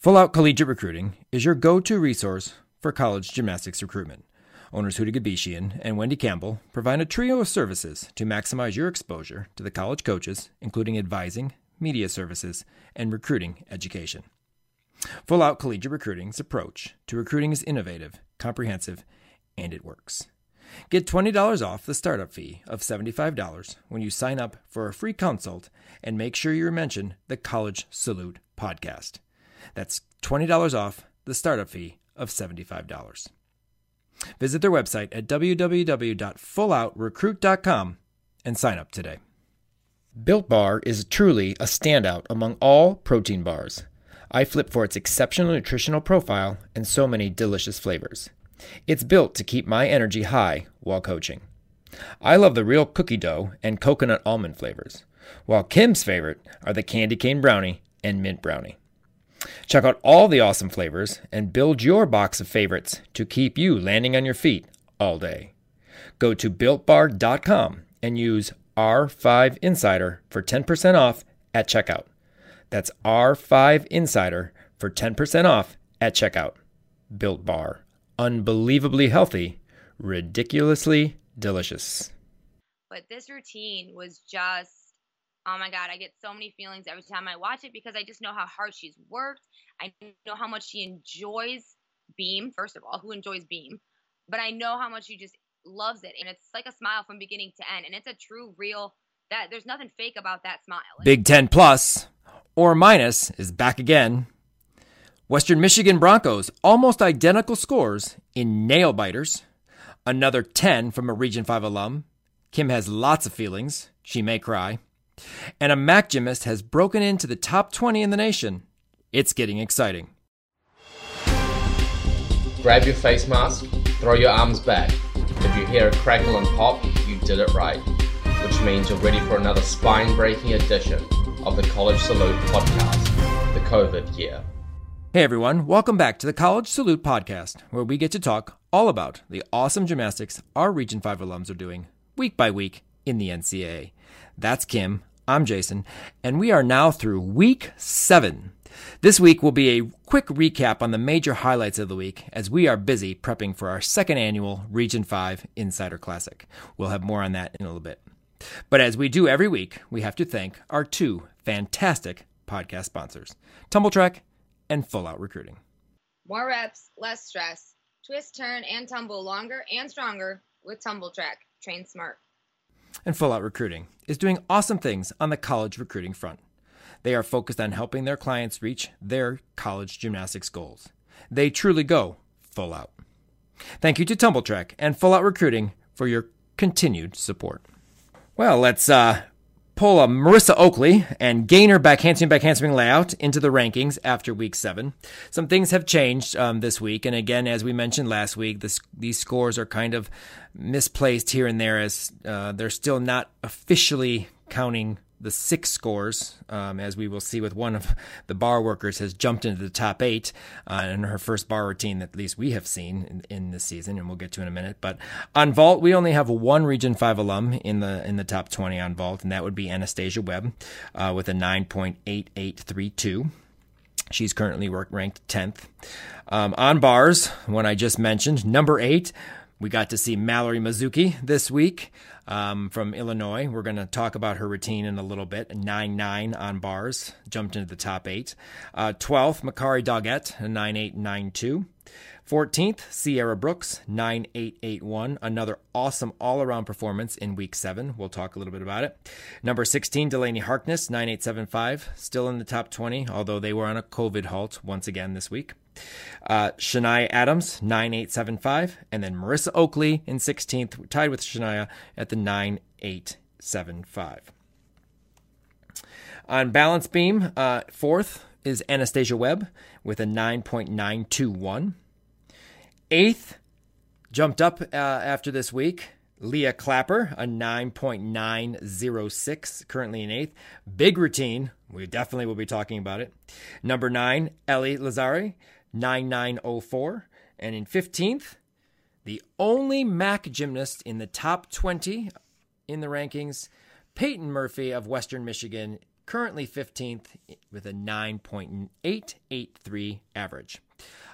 Full Out Collegiate Recruiting is your go to resource for college gymnastics recruitment. Owners Huda Gabishian and Wendy Campbell provide a trio of services to maximize your exposure to the college coaches, including advising, media services, and recruiting education. Full Out Collegiate Recruiting's approach to recruiting is innovative, comprehensive, and it works. Get $20 off the startup fee of $75 when you sign up for a free consult and make sure you mention the College Salute podcast. That's $20 off the startup fee of $75. Visit their website at www.fulloutrecruit.com and sign up today. Built Bar is truly a standout among all protein bars. I flip for its exceptional nutritional profile and so many delicious flavors. It's built to keep my energy high while coaching. I love the real cookie dough and coconut almond flavors, while Kim's favorite are the candy cane brownie and mint brownie. Check out all the awesome flavors and build your box of favorites to keep you landing on your feet all day. Go to builtbar.com and use R5Insider for 10% off at checkout. That's R5Insider for 10% off at checkout. Built Bar. Unbelievably healthy, ridiculously delicious. But this routine was just Oh my God, I get so many feelings every time I watch it because I just know how hard she's worked. I know how much she enjoys Beam, first of all, who enjoys Beam, but I know how much she just loves it. And it's like a smile from beginning to end. And it's a true, real, that there's nothing fake about that smile. Big Ten Plus or minus is back again. Western Michigan Broncos, almost identical scores in nail biters. Another 10 from a Region 5 alum. Kim has lots of feelings. She may cry and a MAC gymnast has broken into the top 20 in the nation. It's getting exciting. Grab your face mask, throw your arms back. If you hear a crackle and pop, you did it right, which means you're ready for another spine breaking edition of the College Salute podcast, the COVID year. Hey everyone, welcome back to the College Salute podcast, where we get to talk all about the awesome gymnastics our Region 5 alums are doing week by week in the NCAA. That's Kim. I'm Jason, and we are now through week seven. This week will be a quick recap on the major highlights of the week as we are busy prepping for our second annual Region 5 Insider Classic. We'll have more on that in a little bit. But as we do every week, we have to thank our two fantastic podcast sponsors, Tumbl Trak and Full Out Recruiting. More reps, less stress. Twist, turn, and tumble longer and stronger with Tumbl Trak. Train smart and Full Out Recruiting is doing awesome things on the college recruiting front. They are focused on helping their clients reach their college gymnastics goals. They truly go full out. Thank you to Tumbl Trak and Full Out Recruiting for your continued support. Well, let's uh, pull a Marissa Oakley and gain her back handspring back handspring layout into the rankings after week seven. Some things have changed um, this week, and again, as we mentioned last week, this, these scores are kind of misplaced here and there as uh, they're still not officially counting the six scores, um, as we will see with one of the bar workers has jumped into the top eight uh, in her first bar routine at least we have seen in, in, this season, and we'll get to in a minute. But on vault, we only have one Region Five alum in the in the top twenty on vault, and that would be Anastasia Webb uh, with a nine point eight eight three two. She's currently ranked 10th. Um, on bars, one I just mentioned, number eight, we got to see Mallory Mizuki this week um, from Illinois. We're going to talk about her routine in a little bit. 9 9 on bars, jumped into the top eight. Uh, 12th, Makari Doggett, 9 8 9 2. 14th, Sierra Brooks, 9881. Another awesome all around performance in week seven. We'll talk a little bit about it. Number 16, Delaney Harkness, 9875. Still in the top 20, although they were on a COVID halt once again this week. Uh, Shania Adams, 9875. And then Marissa Oakley in 16th, tied with Shania at the 9875. On balance beam, uh, fourth is Anastasia Webb with a 9.921. Eighth, jumped up uh, after this week, Leah Clapper, a 9.906, currently in eighth. Big routine. We definitely will be talking about it. Number nine, Ellie Lazzari, 9904. And in 15th, the only MAC gymnast in the top 20 in the rankings, Peyton Murphy of Western Michigan, currently 15th with a 9.883 average.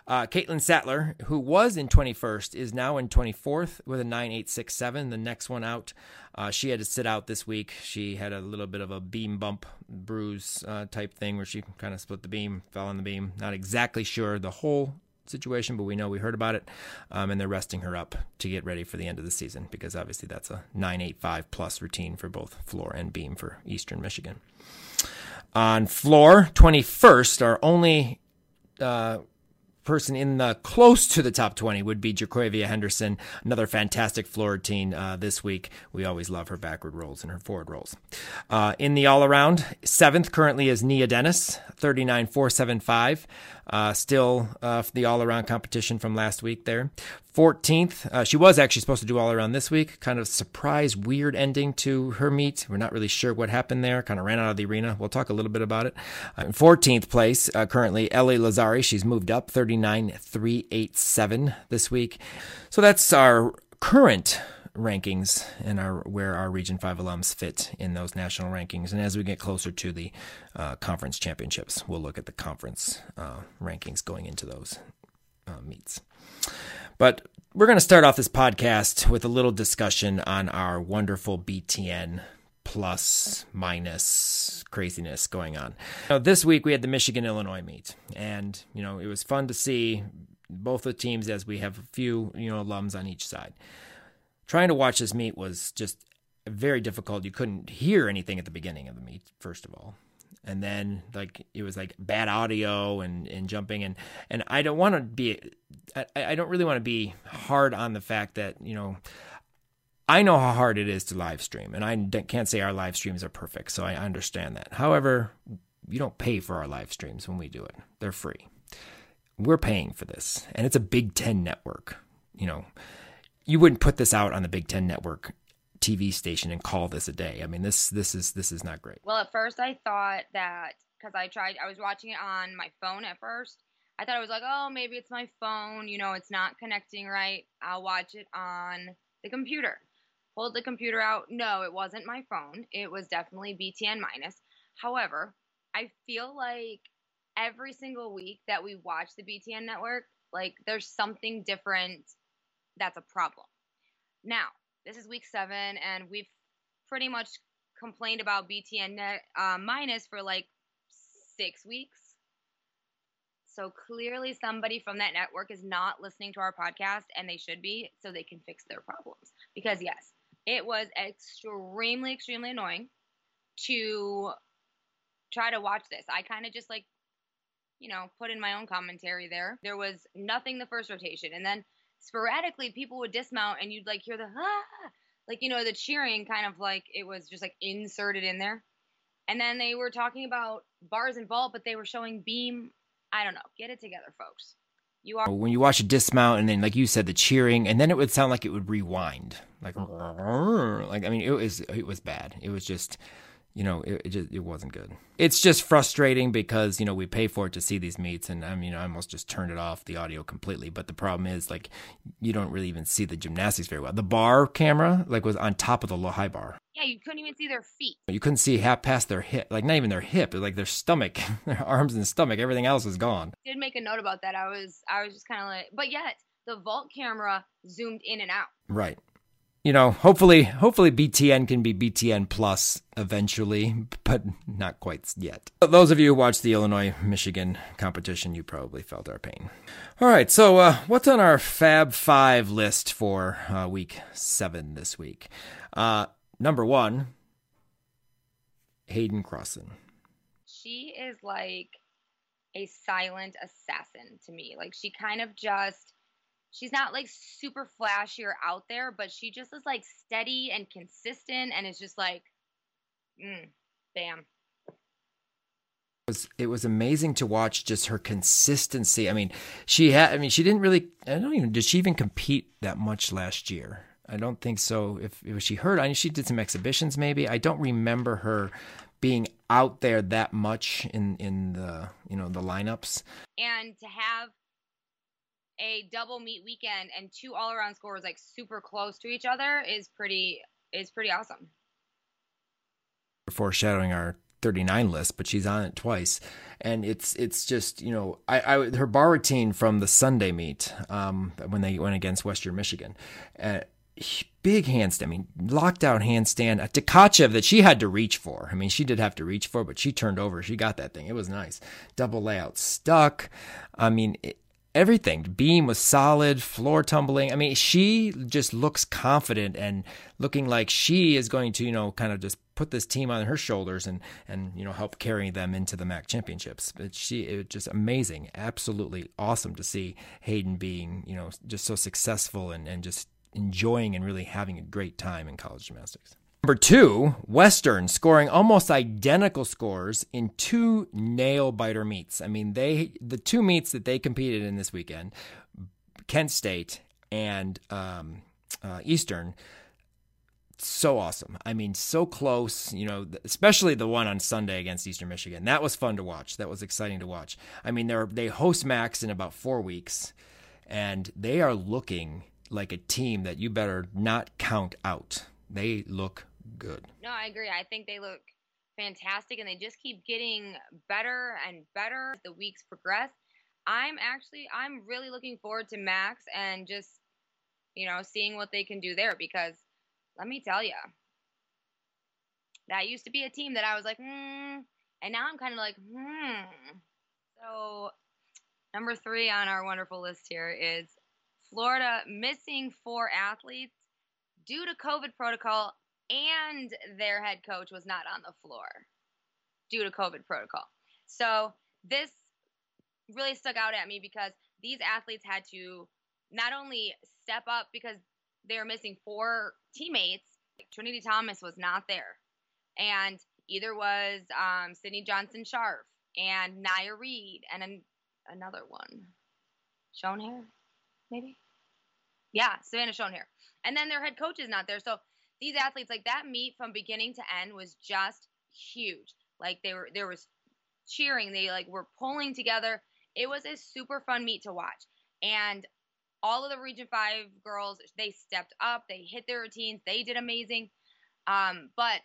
Uh, Caitlin Sattler, who was in 21st, is now in 24th with a 9867. The next one out, uh, she had to sit out this week. She had a little bit of a beam bump bruise uh, type thing where she kind of split the beam, fell on the beam. Not exactly sure the whole situation, but we know we heard about it, um, and they're resting her up to get ready for the end of the season because obviously that's a 985 plus routine for both floor and beam for Eastern Michigan. On floor, 21st, our only uh, person in the close to the top 20 would be Jaquavia Henderson, another fantastic floor routine uh, this week. We always love her backward rolls and her forward rolls. Uh, in the all around, seventh currently is Nia Dennis, 39.475. Uh, still uh, the all around competition from last week there. 14th, uh, she was actually supposed to do all around this week. Kind of surprise, weird ending to her meet. We're not really sure what happened there. Kind of ran out of the arena. We'll talk a little bit about it. Uh, in 14th place, uh, currently Ellie Lazzari. She's moved up 39.387 this week. So that's our current rankings and our where our Region Five alums fit in those national rankings. And as we get closer to the uh, conference championships, we'll look at the conference uh, rankings going into those uh, meets. But we're going to start off this podcast with a little discussion on our wonderful BTN plus minus craziness going on. Now, this week we had the Michigan Illinois meet, and you know it was fun to see both the teams as we have a few you know alums on each side trying to watch this meet was just very difficult. You couldn't hear anything at the beginning of the meet, first of all. And then like it was like bad audio and, and jumping and and I don't want to be I, I don't really want to be hard on the fact that you know I know how hard it is to live stream and I can't say our live streams are perfect so I understand that. However, you don't pay for our live streams when we do it. They're free. We're paying for this and it's a Big 10 network. You know, you wouldn't put this out on the Big Ten Network TV station and call this a day. I mean, this this is this is not great. Well, at first I thought that because I tried, I was watching it on my phone at first. I thought I was like, oh, maybe it's my phone. You know, it's not connecting right. I'll watch it on the computer. Pulled the computer out. No, it wasn't my phone. It was definitely BTN minus. However, I feel like every single week that we watch the BTN network, like there's something different that's a problem. Now, this is week seven, and we've pretty much complained about BTN uh, minus for like six weeks. So clearly, somebody from that network is not listening to our podcast, and they should be, so they can fix their problems. Because, yes, it was extremely, extremely annoying to try to watch this. I kind of just like, you know, put in my own commentary there. There was nothing the first rotation, and then sporadically people would dismount and you'd like hear the ah, like you know the cheering kind of like it was just like inserted in there. And then they were talking about bars and vault but they were showing beam. I don't know. Get it together folks. You are when you watch a dismount and then like you said the cheering and then it would sound like it would rewind. Like like i mean it was it was bad. It was just you know, it, it, just it wasn't good. It's just frustrating because you know we pay for it to see these meets, and um, I mean, I almost just turned it off the audio completely. But the problem is, like, you don't really even see the gymnastics very well. The bar camera, like, was on top of the low high bar. Yeah, you couldn't even see their feet. You couldn't see half past their hip, like not even their hip, like their stomach, their arms and stomach. Everything else was gone. I did make a note about that. I was, I was just kind of like, but yet the vault camera zoomed in and out. Right you know, hopefully, hopefully BTN can be BTN plus eventually, but not quite yet. But Those of you who watched the Illinois Michigan competition, you probably felt our pain. All right, so uh, what's on our Fab Five list for uh, week seven this week? Uh, number one, Hayden Crossan. She is like a silent assassin to me. Like she kind of just she's not like super flashy or out there, but she just is like steady and consistent and is just like, mm, bam. was it was amazing to watch just her consistency. I mean, she had I mean, she didn't really I don't even did she even compete that much last year? I don't think so. If, if she hurt, I mean, she did some exhibitions maybe. I don't remember her being out there that much in in the, you know, the lineups. And to have a double meet weekend and two all-around scores like super close to each other is pretty is pretty awesome. Foreshadowing our 39 list, but she's on it twice, and it's it's just you know I, I her bar routine from the Sunday meet um, when they went against Western Michigan, uh, big handstand, I mean lockdown handstand, a Tkachev that she had to reach for. I mean she did have to reach for, but she turned over, she got that thing. It was nice. Double layout stuck. I mean. It, everything. Beam was solid, floor tumbling. I mean, she just looks confident and looking like she is going to, you know, kind of just put this team on her shoulders and and you know help carry them into the MAC championships. But she it just amazing, absolutely awesome to see Hayden being, you know, just so successful and, and just enjoying and really having a great time in college gymnastics. Number two, Western scoring almost identical scores in two nail biter meets. I mean, they the two meets that they competed in this weekend, Kent State and um, uh, Eastern. So awesome. I mean, so close, you know, especially the one on Sunday against Eastern Michigan. That was fun to watch. That was exciting to watch. I mean, they're, they host MACs in about four weeks, and they are looking like a team that you better not count out. They look good. No, I agree. I think they look fantastic and they just keep getting better and better as the weeks progress. I'm actually I'm really looking forward to MACs and just you know seeing what they can do there because let me tell you that used to be a team that I was like hmm and now I'm kind of like hmm so number 3 on our wonderful list here is Florida missing four athletes due to COVID protocol and their head coach was not on the floor due to COVID protocol. So this really stuck out at me because these athletes had to not only step up because they were missing four teammates. Trinity Thomas was not there, and either was um, Sydney Johnson Scharf and Nya Reed and an, another one, Schoenherr, maybe. Yeah, Savannah Schoenherr. And then their head coach is not there, so these athletes like that meet from beginning to end was just huge. Like they were there was cheering, they like were pulling together. It was a super fun meet to watch. And all of the Region 5 girls, they stepped up, they hit their routines, they did amazing. Um, but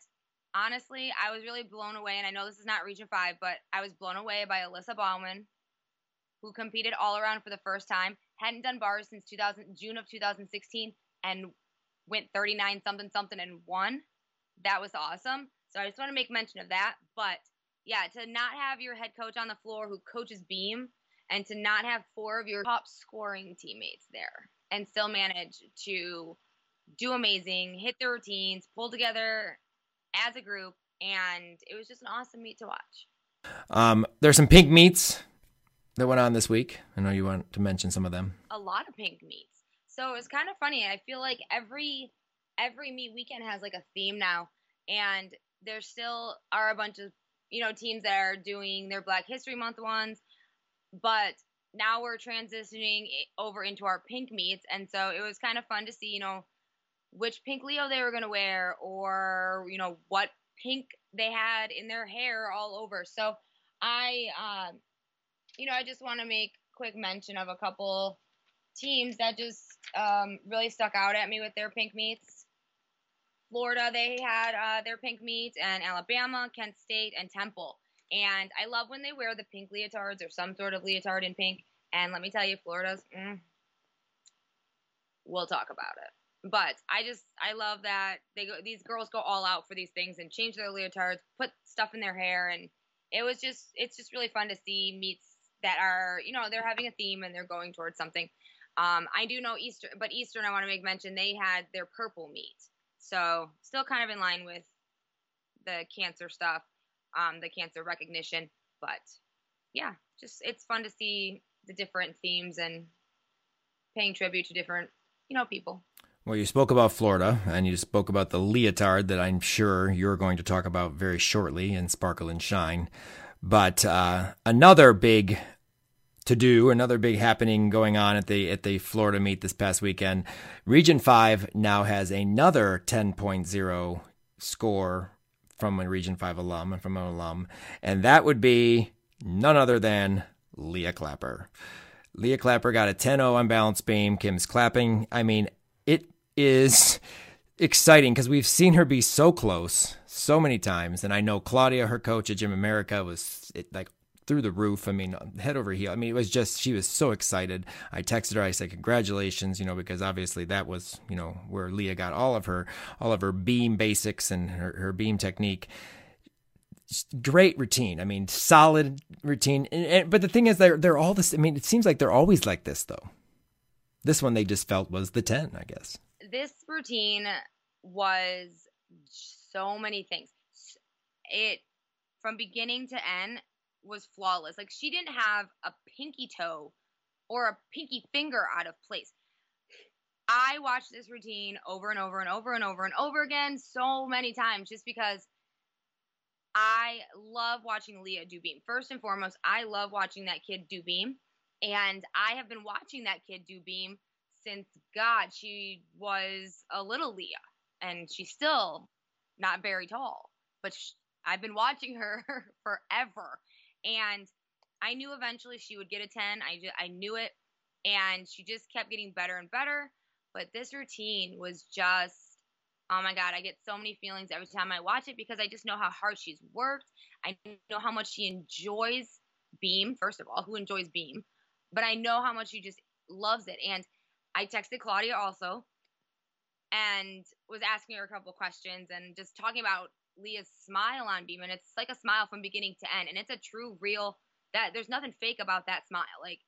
honestly, I was really blown away and I know this is not Region 5, but I was blown away by Alyssa Baumann who competed all around for the first time, hadn't done bars since 2000 June of 2016 and went 39 something something and won. That was awesome. So I just want to make mention of that. But yeah, to not have your head coach on the floor who coaches beam and to not have four of your top scoring teammates there and still manage to do amazing, hit their routines, pull together as a group, and it was just an awesome meet to watch. Um, there's some pink meets that went on this week. I know you want to mention some of them. A lot of pink meets. So it was kind of funny. I feel like every every meet weekend has like a theme now, and there still are a bunch of you know teams that are doing their Black History Month ones, but now we're transitioning over into our pink meets, and so it was kind of fun to see you know which pink Leo they were to wear, or you know what pink they had in their hair all over. So I, uh, you know, I just want to make quick mention of a couple teams that just um, really stuck out at me with their pink meets. Florida, they had uh, their pink meet, and Alabama, Kent State, and Temple. And I love when they wear the pink leotards or some sort of leotard in pink. And let me tell you, Florida's, mm, we'll talk about it. But I just, I love that they go, these girls go all out for these things and change their leotards, put stuff in their hair. And it was just, it's just really fun to see meets that are, you know, they're having a theme and they're going towards something. Um, I do know Eastern, but Eastern, I want to make mention they had their purple meet, so still kind of in line with the cancer stuff, um, the cancer recognition. But yeah, just it's fun to see the different themes and paying tribute to different, you know, people. Well, you spoke about Florida and you spoke about the leotard that I'm sure you're going to talk about very shortly in Sparkle and Shine. But uh, another big to do, another big happening going on at the at the Florida meet this past weekend. Region Five now has another 10.0 score from a Region Five alum and from an alum, and that would be none other than Leah Clapper. Leah Clapper got a 10-0 on balance beam. Kim's clapping. I mean, it is exciting because we've seen her be so close so many times, and I know Claudia, her coach at Gym America, was like through the roof. I mean, head over heel. I mean, it was just she was so excited. I texted her. I said, "Congratulations!" You know, because obviously that was you know where Leah got all of her all of her beam basics and her, her beam technique. Great routine. I mean, solid routine. And, and, but the thing is, they're they're all this. I mean, it seems like they're always like this though. This one they just felt was the ten, I guess. This routine was so many things. It from beginning to end was flawless. Like she didn't have a pinky toe or a pinky finger out of place. I watched this routine over and over and over and over and over again so many times just because I love watching Leah do beam. First and foremost, I love watching that kid do beam. And I have been watching that kid do beam since God, she was a little Leah and she's still not very tall, but she, I've been watching her forever. And I knew eventually she would get a 10. I, just, I knew it. And she just kept getting better and better. But this routine was just, oh my God, I get so many feelings every time I watch it because I just know how hard she's worked. I know how much she enjoys Beam, first of all, who enjoys Beam. But I know how much she just loves it. And I texted Claudia also and was asking her a couple questions and just talking about Leah's smile on Beam, and it's like a smile from beginning to end, and it's a true, real. That there's nothing fake about that smile. Like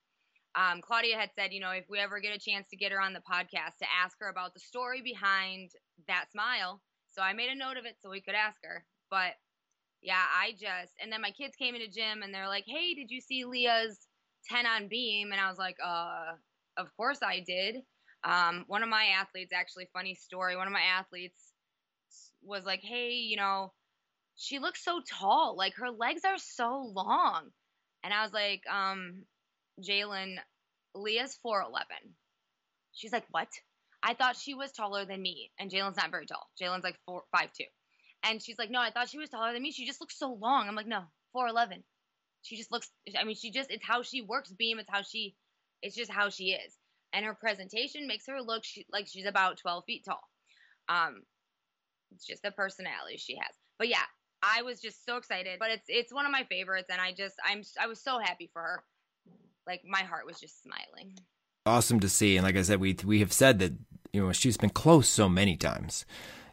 um, Claudia had said, you know, if we ever get a chance to get her on the podcast to ask her about the story behind that smile. So I made a note of it so we could ask her. But yeah, I just and then my kids came into gym and they're like, "Hey, did you see Leah's 10 on beam?" And I was like, "Uh, of course I did." Um, one of my athletes, actually, funny story. One of my athletes was like, hey, you know, she looks so tall. Like her legs are so long. And I was like, um, Jalen, Leah's 4'11. She's like, what? I thought she was taller than me. And Jalen's not very tall. Jalen's like four, five two. And she's like, no, I thought she was taller than me. She just looks so long. I'm like, no, 4'11. She just looks, I mean, she just, it's how she works beam. It's how she, it's just how she is. And her presentation makes her look she, like she's about 12 feet tall. Um, it's just the personality she has. But yeah, I was just so excited. But it's it's one of my favorites, and I just I'm I was so happy for her. Like my heart was just smiling. Awesome to see, and like I said, we we have said that you know she's been close so many times.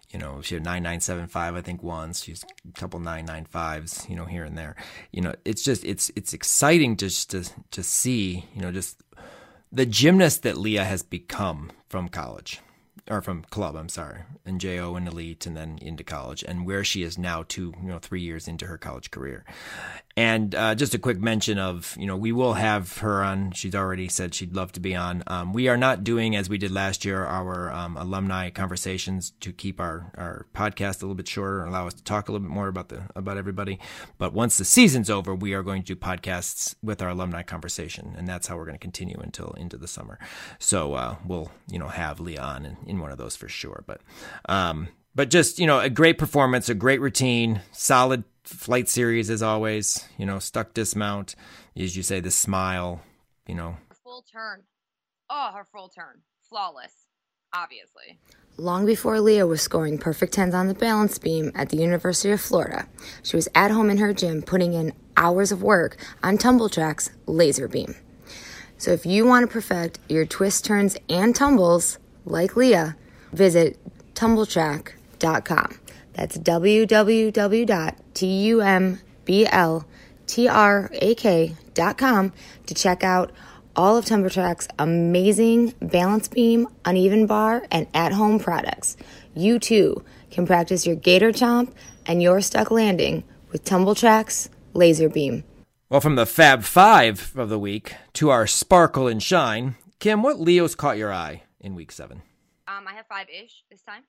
You know, she had nine nine seven five, I think once. She's a couple nine nine fives, you know, here and there. You know, it's just it's it's exciting just to to see, you know, just the gymnast that Leah has become from college or from club, I'm sorry, and JO and elite and then into college and where she is now two, you know, three years into her college career. And uh, just a quick mention of, you know, we will have her on. She's already said she'd love to be on. Um, we are not doing, as we did last year, our um, alumni conversations to keep our, our podcast a little bit shorter and allow us to talk a little bit more about the about everybody. But once the season's over, we are going to do podcasts with our alumni conversation, and that's how we're going to continue until into the summer. So uh, we'll, you know, have Leon on in, in one of those for sure. But um, but just you know, a great performance, a great routine, solid flight series as always. You know, stuck dismount, as you say, the smile. You know, full turn. Oh, her full turn, flawless. Obviously. Long before Leah was scoring perfect tens on the balance beam at the University of Florida, she was at home in her gym putting in hours of work on Tumbl Trak's laser beam. So if you want to perfect your twist turns and tumbles like Leah, visit tumbltrak.com. That's www.tumbltrak.com to check out all of Tumbl Trak's amazing balance beam, uneven bar, and at home products. You too can practice your gator chomp and your stuck landing with Tumbl Trak's laser beam. Well, from the Fab Five of the week to our sparkle and shine, Kim, what Leos caught your eye in week seven? Um, I have five ish this time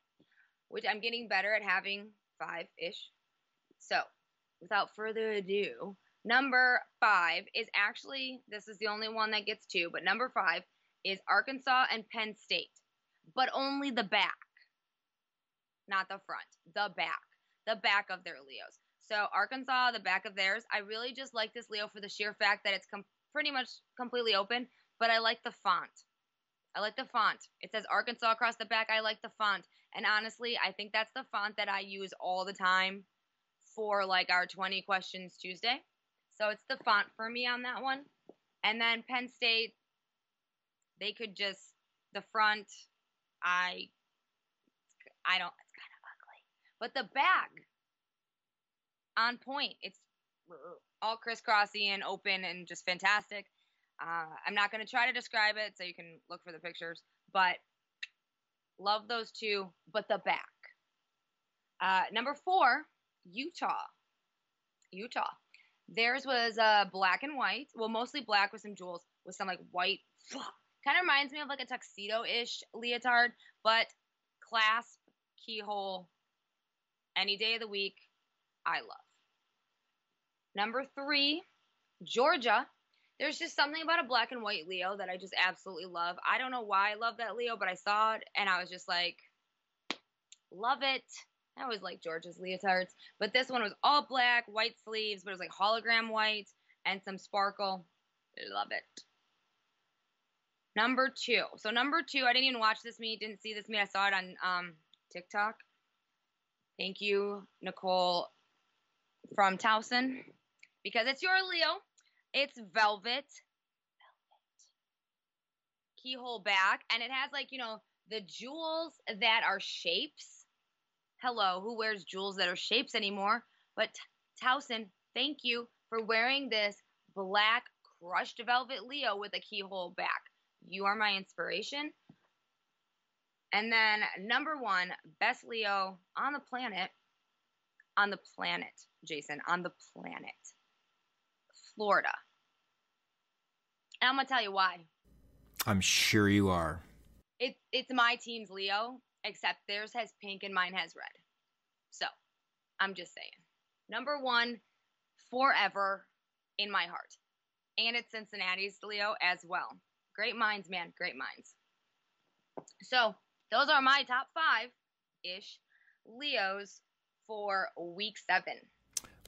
which I'm getting better at having five ish. So, without further ado, Number five is actually, this is the only one that gets two, but number five is Arkansas and Penn State, but only the back, not the front, the back, the back of their Leos. So Arkansas, the back of theirs, I really just like this Leo for the sheer fact that it's com- pretty much completely open, but I like the font. I like the font. It says Arkansas across the back. I like the font. And honestly, I think that's the font that I use all the time for like our 20 questions Tuesday. So it's the font for me on that one. And then Penn State, they could just the front. I I don't. It's kind of ugly, but the back on point. It's all crisscrossy and open and just fantastic. Uh, I'm not going to try to describe it, so you can look for the pictures. But love those two. But the back. Uh, number four, Utah. Utah. Theirs was uh, black and white. Well, mostly black with some jewels, with some like white. Kind of reminds me of like a tuxedo ish leotard, but clasp, keyhole, any day of the week, I love. Number three, Georgia. There's just something about a black and white Leo that I just absolutely love. I don't know why I love that Leo, but I saw it and I was just like, love it. I always like George's leotards, but this one was all black, white sleeves, but it was like hologram white and some sparkle. Love it. Number two. So number two, I didn't even watch this meet, didn't see this meet. I saw it on um, TikTok. Thank you, Nicole from Towson, because it's your Leo. It's velvet, velvet keyhole back, and it has like you know the jewels that are shapes hello, who wears jewels that are shapes anymore? But Towson, thank you for wearing this black crushed velvet Leo with a keyhole back. You are my inspiration. And then number one, best Leo on the planet. On the planet, Jason, on the planet. Florida. And I'm going to tell you why. I'm sure you are. It, it's my team's Leo, except theirs has pink and mine has red. So, I'm just saying. Number one, forever in my heart. And it's Cincinnati's Leo as well. Great minds, man. Great minds. So, those are my top five ish Leos for week seven.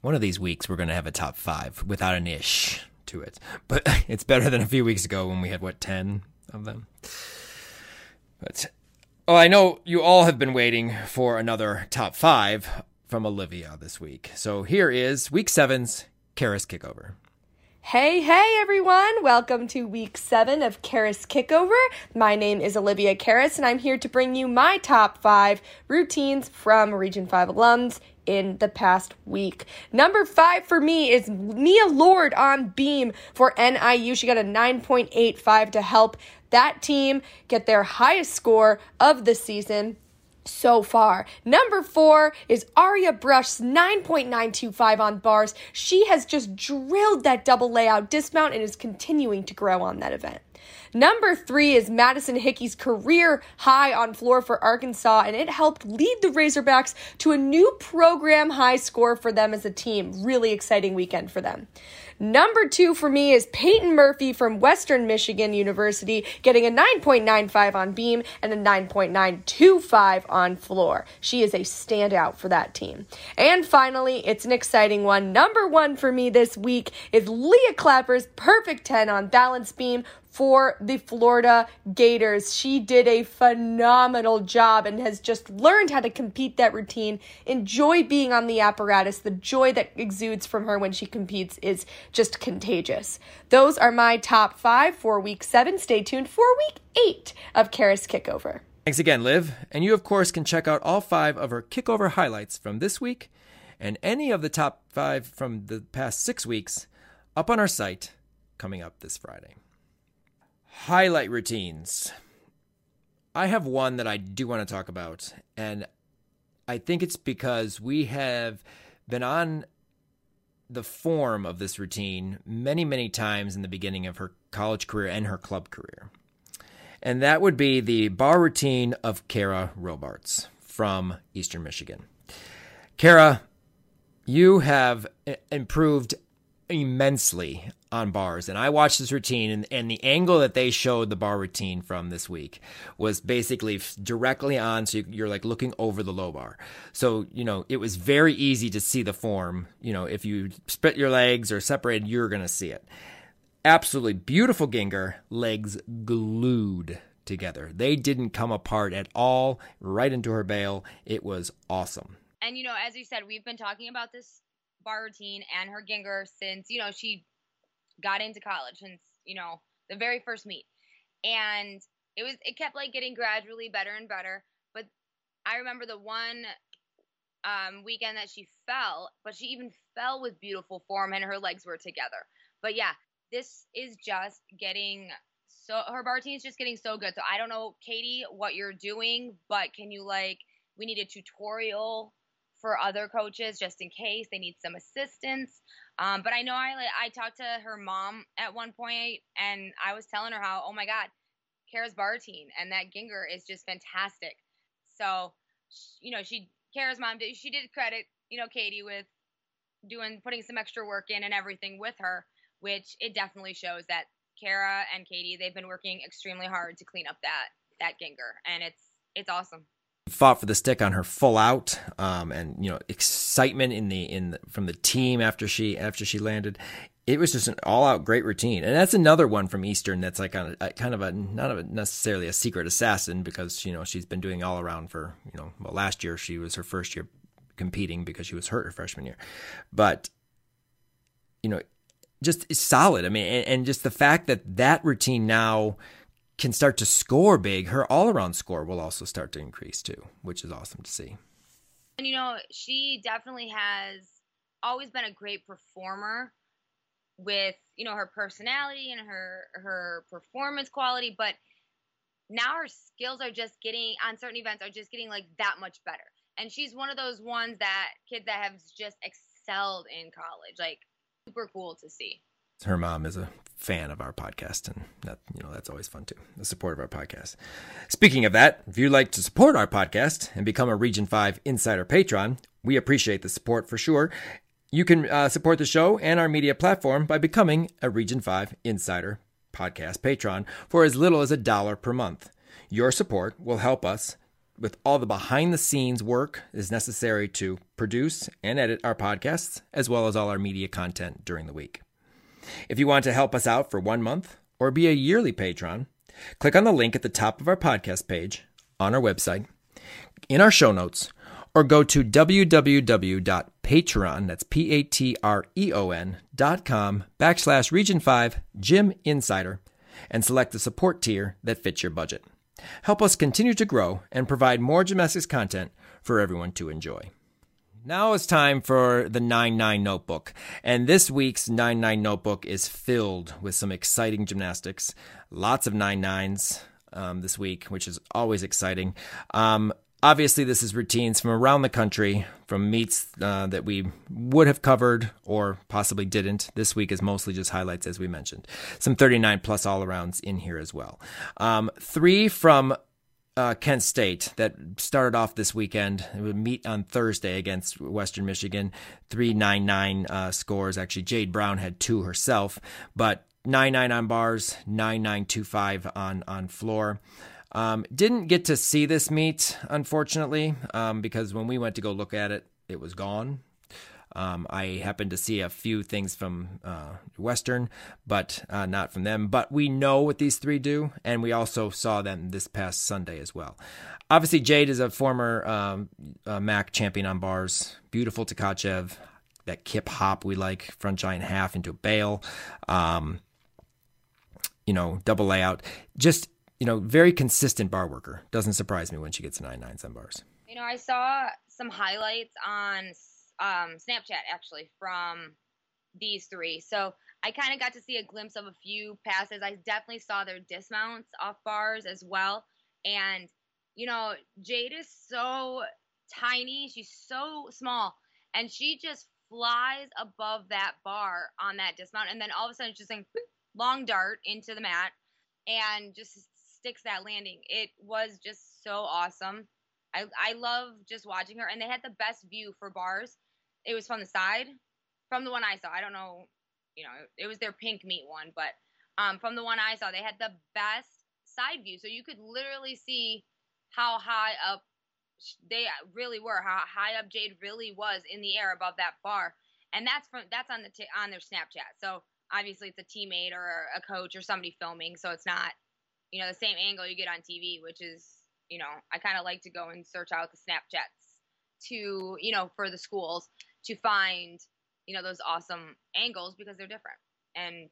One of these weeks, we're going to have a top five without an ish to it. But it's better than a few weeks ago when we had, what, 10 of them? But Oh, I know you all have been waiting for another top five from Olivia this week. So here is week seven's Karis Kickover. Hey, hey everyone! Welcome to week seven of Karis Kickover. My name is Olivia Karis, and I'm here to bring you my top five routines from Region 5 alums in the past week. Number five for me is Mia Lord on beam for NIU. She got a 9.85 to help that team get their highest score of the season so far. Number four is Aria Brusch's 9.925 on bars. She has just drilled that double layout dismount and is continuing to grow on that event. Number three is Madison Hickey's career high on floor for Arkansas, and it helped lead the Razorbacks to a new program high score for them as a team. Really exciting weekend for them. Number two for me is Peyton Murphy from Western Michigan University, getting a 9.95 on beam and a 9.925 on floor. She is a standout for that team. And finally, it's an exciting one. Number one for me this week is Leah Clapper's perfect 10 on balance beam for the Florida Gators. She did a phenomenal job and has just learned how to compete that routine. Enjoy being on the apparatus. The joy that exudes from her when she competes is just contagious. Those are my top five for week seven. Stay tuned for week eight of Kara's Kickover. Thanks again, Liv. And you, of course, can check out all five of her kickover highlights from this week and any of the top five from the past six weeks up on our site coming up this Friday. Highlight routines. I have one that I do want to talk about, and I think it's because we have been on the form of this routine many, many times in the beginning of her college career and her club career. And that would be the bar routine of Kara Robarts from Eastern Michigan. Kara, you have improved immensely on bars. And I watched this routine, and, and the angle that they showed the bar routine from this week was basically directly on. So you're like looking over the low bar. So, you know, it was very easy to see the form. You know, if you split your legs or separated, you're going to see it. Absolutely beautiful Gienger, legs glued together. They didn't come apart at all, right into her bail. It was awesome. And, you know, as you said, we've been talking about this bar routine and her Gienger since, you know, she got into college, since, you know, the very first meet. And it was, it kept like getting gradually better and better. But I remember the one um, weekend that she fell, but she even fell with beautiful form and her legs were together. But yeah, this is just getting so her bar routine is just getting so good. So I don't know, Katie, what you're doing, but can you like we need a tutorial for other coaches just in case they need some assistance. Um, but I know I I talked to her mom at one point and I was telling her how oh my god, Kara's bar routine and that Gienger is just fantastic. So you know she Kara's mom did she did credit you know Katie with doing putting some extra work in and everything with her, which it definitely shows that Kara and Katie they've been working extremely hard to clean up that that Gienger, and it's it's awesome fought for the stick on her full out um, and you know excitement in the in the, from the team after she after she landed. It was just an all out great routine. And that's another one from eastern that's like a, a kind of a not a, necessarily a secret assassin because you know she's been doing all around for you know well last year she was her first year competing because she was hurt her freshman year. But you know just solid. I mean and, and just the fact that that routine now can start to score big, her all around score will also start to increase too, which is awesome to see. And you know, she definitely has always been a great performer with, you know, her personality and her her performance quality, but now her skills are just getting on certain events are just getting like that much better. And she's one of those ones that kids that have just excelled in college. Like super cool to see her mom is a fan of our podcast and that you know that's always fun too the support of our podcast. Speaking of that if you'd like to support our podcast and become a region 5 insider patron we appreciate the support for sure. You can uh, support the show and our media platform by becoming a region 5 insider podcast patron for as little as a dollar per month. Your support will help us with all the behind the scenes work is necessary to produce and edit our podcasts as well as all our media content during the week if you want to help us out for one month or be a yearly patron, click on the link at the top of our podcast page on our website, in our show notes, or go to www.patreon, that's P-A-T-R-E-O-N dot com backslash region 5 Gym Insider and select the support tier that fits your budget. Help us continue to grow and provide more gymnastics content for everyone to enjoy. Now it's time for the 9 9 notebook. And this week's 9 9 notebook is filled with some exciting gymnastics. Lots of 9 9s um, this week, which is always exciting. Um, obviously, this is routines from around the country, from meets uh, that we would have covered or possibly didn't. This week is mostly just highlights, as we mentioned. Some 39 plus all arounds in here as well. Um, three from uh, Kent State that started off this weekend. It would meet on Thursday against Western Michigan. 399 uh, scores. Actually, Jade Brown had two herself, but 9 9 on bars, 9925 on, on floor. Um, didn't get to see this meet, unfortunately, um, because when we went to go look at it, it was gone. Um, I happen to see a few things from uh, Western, but uh, not from them. But we know what these three do, and we also saw them this past Sunday as well. Obviously, Jade is a former um, uh, MAC champion on bars. Beautiful Tkachev, that kip hop we like, front giant half into a bail. Um, you know, double layout. Just, you know, very consistent bar worker. Doesn't surprise me when she gets nine nines on bars. You know, I saw some highlights on um, Snapchat actually from these three. So I kind of got to see a glimpse of a few passes. I definitely saw their dismounts off bars as well. And, you know, Jade is so tiny. She's so small. And she just flies above that bar on that dismount. And then all of a sudden, it's just like long dart into the mat and just sticks that landing. It was just so awesome. I, I love just watching her. And they had the best view for bars it was from the side, from the one I saw. I don't know you know, it was their pink meet one, but um, from the one I saw, they had the best side view, so you could literally see how high up they really were, how high up Jade really was in the air above that bar, and that's from that's on the t- on their Snapchat. So obviously it's a teammate or a coach or somebody filming, so it's not you know the same angle you get on TV, which is you know I kind of like to go and search out the Snapchats to you know for the schools to find you know those awesome angles because they're different and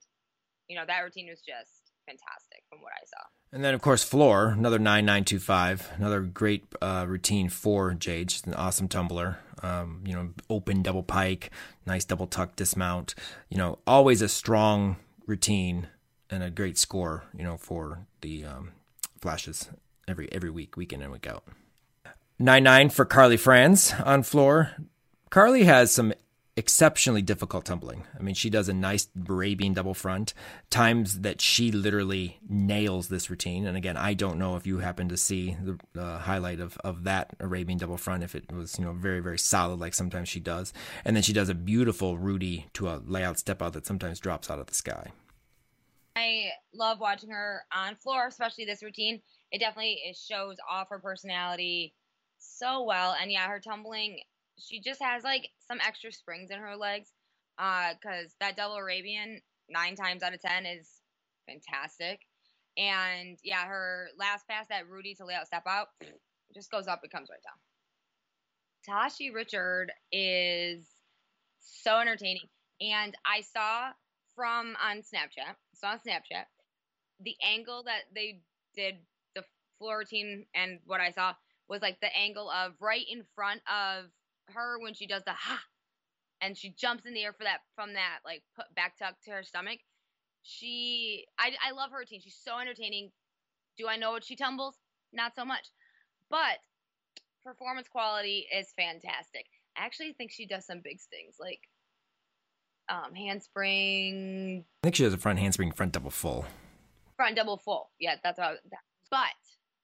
you know that routine was just fantastic from what I saw. And then, of course, floor, another 9925, another great uh, routine for Jade. She's an awesome tumbler. Um, you know, open double pike, nice double tuck dismount. You know, always a strong routine and a great score, you know, for the um, flashes every every week, week in and week out. 9 9 for Carly Franz on floor. Carly has some exceptionally difficult tumbling. I mean, she does a nice Arabian double front, times that she literally nails this routine. And again, I don't know if you happen to see the uh, highlight of, of that Arabian double front, if it was, you know, very, very solid, like sometimes she does. And then she does a beautiful Rudy to a layout step out that sometimes drops out of the sky. I love watching her on floor, especially this routine. It definitely it shows off her personality so well. And yeah, her tumbling she just has like some extra springs in her legs. Uh, cause that double Arabian nine times out of ten is fantastic. And yeah, her last pass, that Rudy to lay out step out, just goes up, it comes right down. Tashi Richard is so entertaining. And I saw from on Snapchat, saw on Snapchat, the angle that they did the floor routine and what I saw was like the angle of right in front of her when she does the ha and she jumps in the air for that from that like put back tuck to her stomach. She I I love her routine. She's so entertaining. Do I know what she tumbles? Not so much. But performance quality is fantastic. I actually think she does some big things like um handspring. I think she has a front handspring front double full. Front double full. Yeah, that's what I, but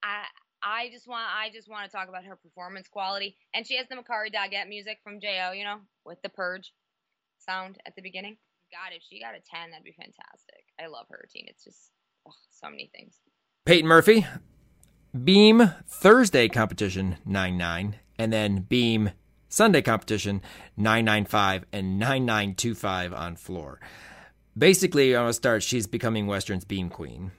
I I just want I just want to talk about her performance quality. And she has the Makarri Doggett music from Jo, you know, with the purge sound at the beginning. God, if she got a ten, that'd be fantastic. I love her routine. It's just oh, so many things. Peyton Murphy, Beam Thursday competition nine nine, and then Beam Sunday competition nine nine five and nine nine two five on floor. Basically, I'm gonna start. She's becoming Western's Beam Queen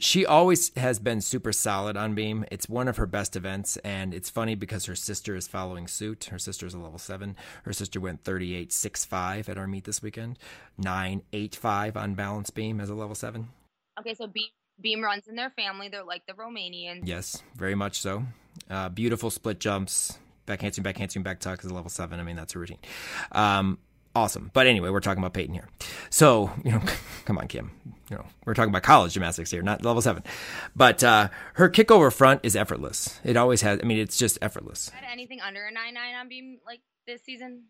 she always has been super solid on beam. It's one of her best events, and it's funny because her sister is following suit. Her sister is a level seven. Her sister went 38.65 at our meet this weekend, 9.85 on balance beam as a level seven. Okay, so beam beam runs in their family. They're like the Romanians. Yes, very much so. Uh, beautiful split jumps, back handspring, back handspring, back tuck is a level seven. I mean, that's a routine. Um, awesome. But anyway, we're talking about Peyton here. So, you know, come on, Kim. You know, we're talking about college gymnastics here, not level seven. But uh, her kickover front is effortless. It always has. I mean, it's just effortless. anything under a nine nine on beam like this season?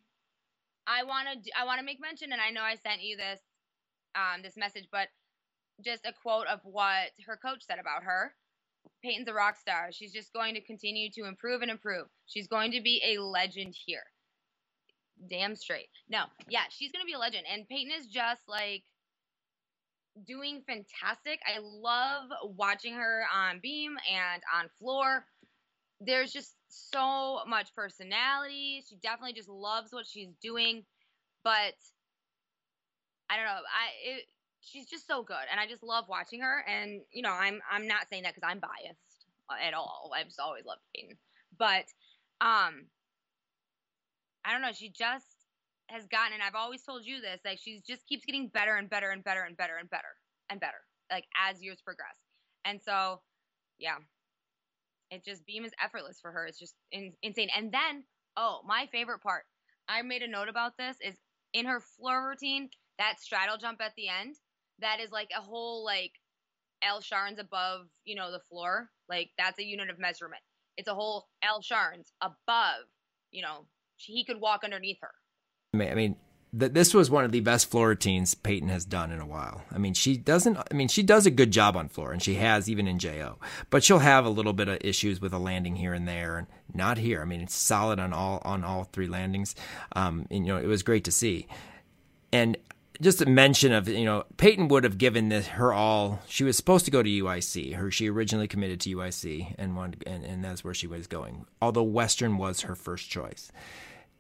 I want to. I want to make mention, and I know I sent you this, um, this message, but just a quote of what her coach said about her. Peyton's a rock star. She's just going to continue to improve and improve. She's going to be a legend here damn straight. No, yeah, she's gonna be a legend, and Peyton is just like doing fantastic. I love watching her on beam and on floor. There's just so much personality. She definitely just loves what she's doing, but I don't know. I it, she's just so good, and I just love watching her. And you know, I'm I'm not saying that because I'm biased at all. I've just always loved Peyton, but um, I don't know. She just has gotten, and I've always told you this, like she just keeps getting better and better and better and better and better and better, like as years progress. And so, yeah, it just beam is effortless for her. It's just in, insane. And then, oh, my favorite part. I made a note about this is in her floor routine, that straddle jump at the end. That is like a whole like L Sharns above, you know, the floor. Like that's a unit of measurement. It's a whole L Sharns above, you know, he could walk underneath her. I mean, th- this was one of the best floor routines Peyton has done in a while. I mean, she doesn't. I mean, she does a good job on floor, and she has even in Jo. But she'll have a little bit of issues with a landing here and there, and not here. I mean, it's solid on all on all three landings. Um, and you know, it was great to see. And just a mention of you know Peyton would have given this, her all. She was supposed to go to UIC. Her she originally committed to UIC and wanted, and, and that's where she was going. Although Western was her first choice,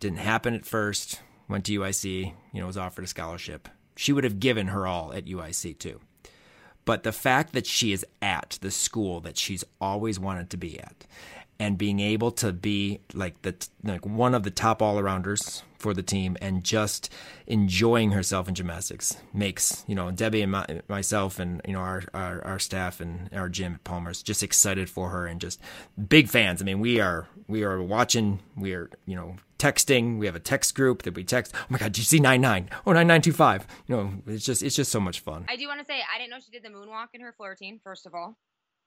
didn't happen at first. Went to UIC. You know, was offered a scholarship. She would have given her all at UIC too. But the fact that she is at the school that she's always wanted to be at, and being able to be like the like one of the top all arounders for the team and just enjoying herself in gymnastics makes you know Debbie and my, myself and you know our, our, our staff and our gym at Palmer's just excited for her and just big fans. I mean, we are we are watching. We are you know texting. We have a text group that we text. Oh my God, did you see nine nine? Oh nine nine two five. You know, it's just it's just so much fun. I do want to say I didn't know she did the moonwalk in her floor routine. First of all,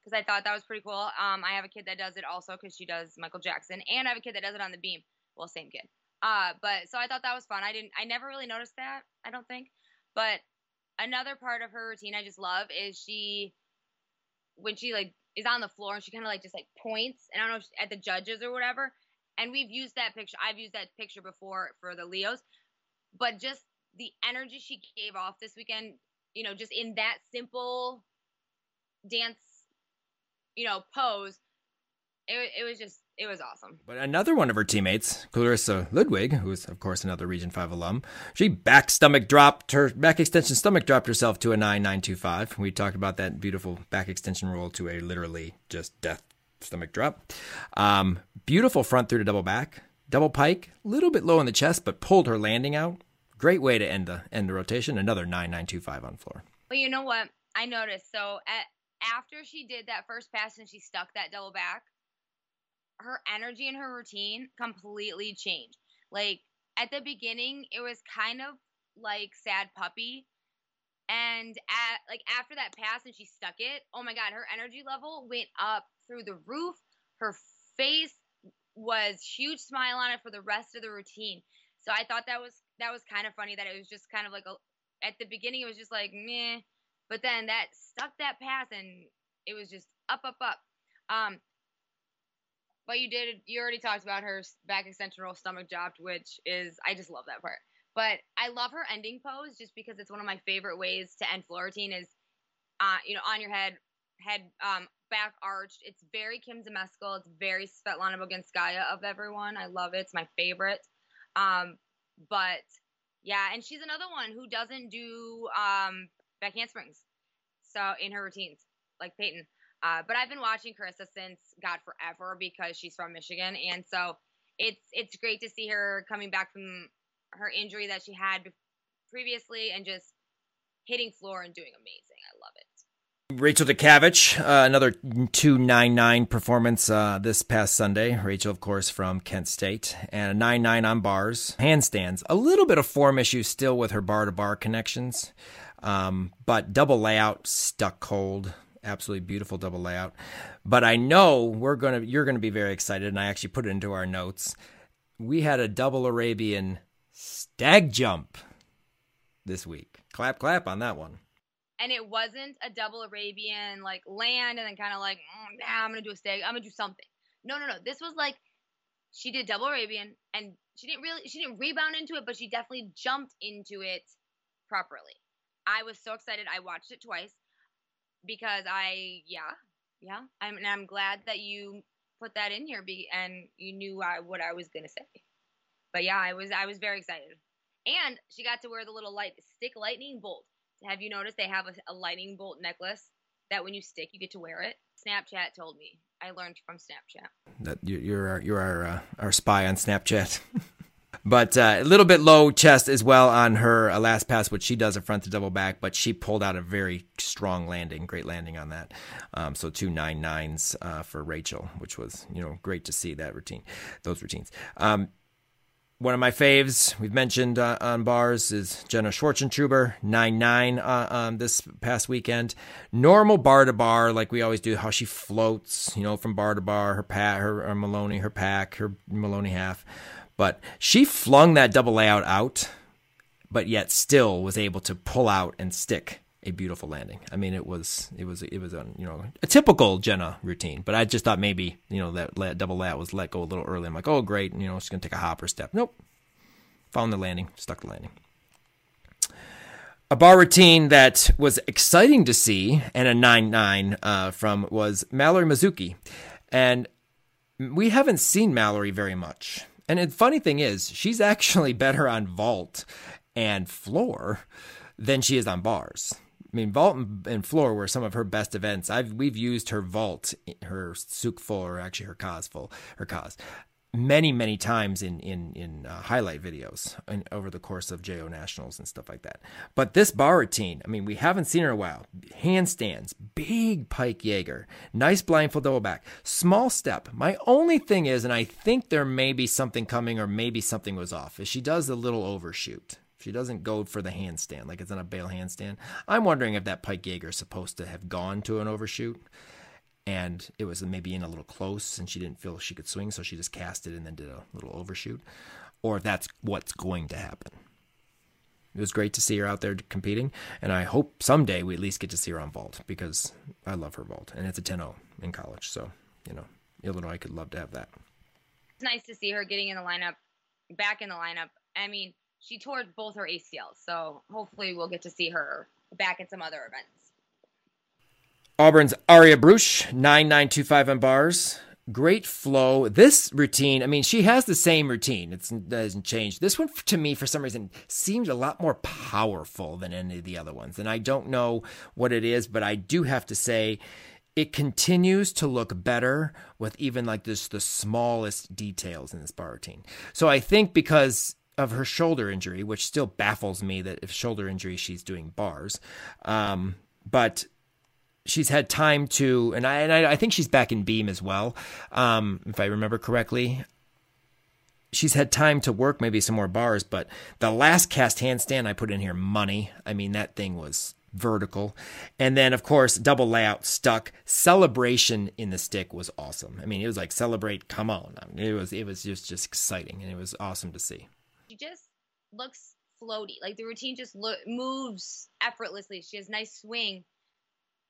because I thought that was pretty cool. Um, I have a kid that does it also because she does Michael Jackson, and I have a kid that does it on the beam. Well, same kid. Uh, but so I thought that was fun. I didn't, I never really noticed that. I don't think. But another part of her routine I just love is she, when she like is on the floor and she kind of like just like points, and I don't know at the judges or whatever. And we've used that picture. I've used that picture before for the Leos, but just the energy she gave off this weekend, you know, just in that simple dance you know, pose. It, it was just it was awesome. But another one of her teammates, Clarissa Ludwig, who's of course another Region Five alum, she back stomach dropped her back extension stomach dropped herself to a nine nine two five. We talked about that beautiful back extension roll to a literally just death stomach drop. Um, beautiful front through to double back, double pike, a little bit low in the chest, but pulled her landing out. Great way to end the end the rotation. Another nine nine two five on floor. Well, you know what I noticed. So at after she did that first pass and she stuck that double back, her energy and her routine completely changed. Like at the beginning, it was kind of like sad puppy. And at like after that pass and she stuck it, oh my god, her energy level went up through the roof. Her face was huge smile on it for the rest of the routine. So I thought that was that was kind of funny that it was just kind of like a at the beginning it was just like meh but then that stuck that pass and it was just up, up, up. Um, but you did, you already talked about her back extension roll stomach dropped, which is, I just love that part. But I love her ending pose just because it's one of my favorite ways to end floor routine is, uh, you know, on your head, head, um, back arched. It's very Kim Zmeskal. It's very Svetlana Boginskaya of everyone. I love it. It's my favorite. Um, but yeah, and she's another one who doesn't do um, back handsprings. So in her routines, like Peyton. Uh, but I've been watching Carissa since God forever because she's from Michigan, and so it's it's great to see her coming back from her injury that she had previously and just hitting floor and doing amazing. I love it. Rachel Dukavich, uh, another 299 performance uh, this past Sunday. Rachel, of course, from Kent State, and a 99 on bars. Handstands, a little bit of form issue still with her bar to bar connections. Um, but double layout stuck cold. Absolutely beautiful double layout. But I know we're gonna you're gonna be very excited, and I actually put it into our notes. We had a double Arabian stag jump this week. Clap clap on that one. And it wasn't a double Arabian like land and then kind of like, mm, nah, I'm gonna do a stag. I'm gonna do something. No, no, no. This was like she did double Arabian and she didn't really she didn't rebound into it, but she definitely jumped into it properly. I was so excited. I watched it twice because I, yeah, yeah. I'm, and I'm glad that you put that in here be, and you knew I, what I was to say. But yeah, I was, I was very excited. And she got to wear the little light stick lightning bolt. Have you noticed they have a, a lightning bolt necklace that when you stick, you get to wear it? Snapchat told me. I learned from Snapchat. That you're our, you're our uh, our spy on Snapchat. But uh, a little bit low chest as well on her uh, last pass, which she does a front to double back, but she pulled out a very strong landing, great landing on that. Um, so two nine nines uh, for Rachel, which was you know great to see that routine, those routines. Um, one of my faves we've mentioned uh, on bars is Jenna Schwartzentruber, 9 9 uh, um, this past weekend. Normal bar to bar, like we always do, how she floats, you know, from bar to bar, her pat, her, her Maloney, her pack, her Maloney half. But she flung that double layout out, but yet still was able to pull out and stick a beautiful landing. I mean, it was it was it was a you know a typical Jenna routine. But I just thought maybe you know that double layout was let go a little early. I'm like, oh great, you know she's gonna take a hopper step. Nope, found the landing, stuck the landing. A bar routine that was exciting to see and a 9 9 uh, from was Mallory Mizuki. And we haven't seen Mallory very much. And the funny thing is, she's actually better on vault and floor than she is on bars. I mean, vault and floor were some of her best events. I've we've used her vault, her Tsuk full, or actually her cause full, her cause, many many times in in in uh, highlight videos and over the course of JO nationals and stuff like that. But this bar routine, I mean, we haven't seen her in a while. Handstands, big pike Jaeger, nice blind full double back, small step. My only thing is, and I think there may be something coming, or maybe something was off, is she does a little overshoot. She doesn't go for the handstand like it's in a bail handstand. I'm wondering if that Pike Jaeger is supposed to have gone to an overshoot and it was maybe in a little close and she didn't feel she could swing, so she just cast it and then did a little overshoot, or if that's what's going to happen. It was great to see her out there competing, and I hope someday we at least get to see her on vault because I love her vault, and it's a 10-0 in college, so you know Illinois could love to have that. It's nice to see her getting in the lineup, back in the lineup. I mean, she tore both her ACLs, so hopefully we'll get to see her back at some other events. Auburn's Aria Brusch, 9925 on bars. Great flow. This routine, I mean, she has the same routine. It doesn't change. This one, to me, for some reason, seemed a lot more powerful than any of the other ones. And I don't know what it is, but I do have to say, it continues to look better with even like this the smallest details in this bar routine. So I think because of her shoulder injury, which still baffles me that if shoulder injury she's doing bars. Um, but she's had time to, and I, and I, I think she's back in beam as well, um, if I remember correctly. She's had time to work maybe some more bars, but the last cast handstand I put in here, money. I mean, that thing was vertical. And then, of course, double layout stuck. Celebration in the stick was awesome. I mean, it was like celebrate, come on. It was it was just just exciting, and it was awesome to see she just looks floaty. Like the routine just lo- moves effortlessly. She has nice swing,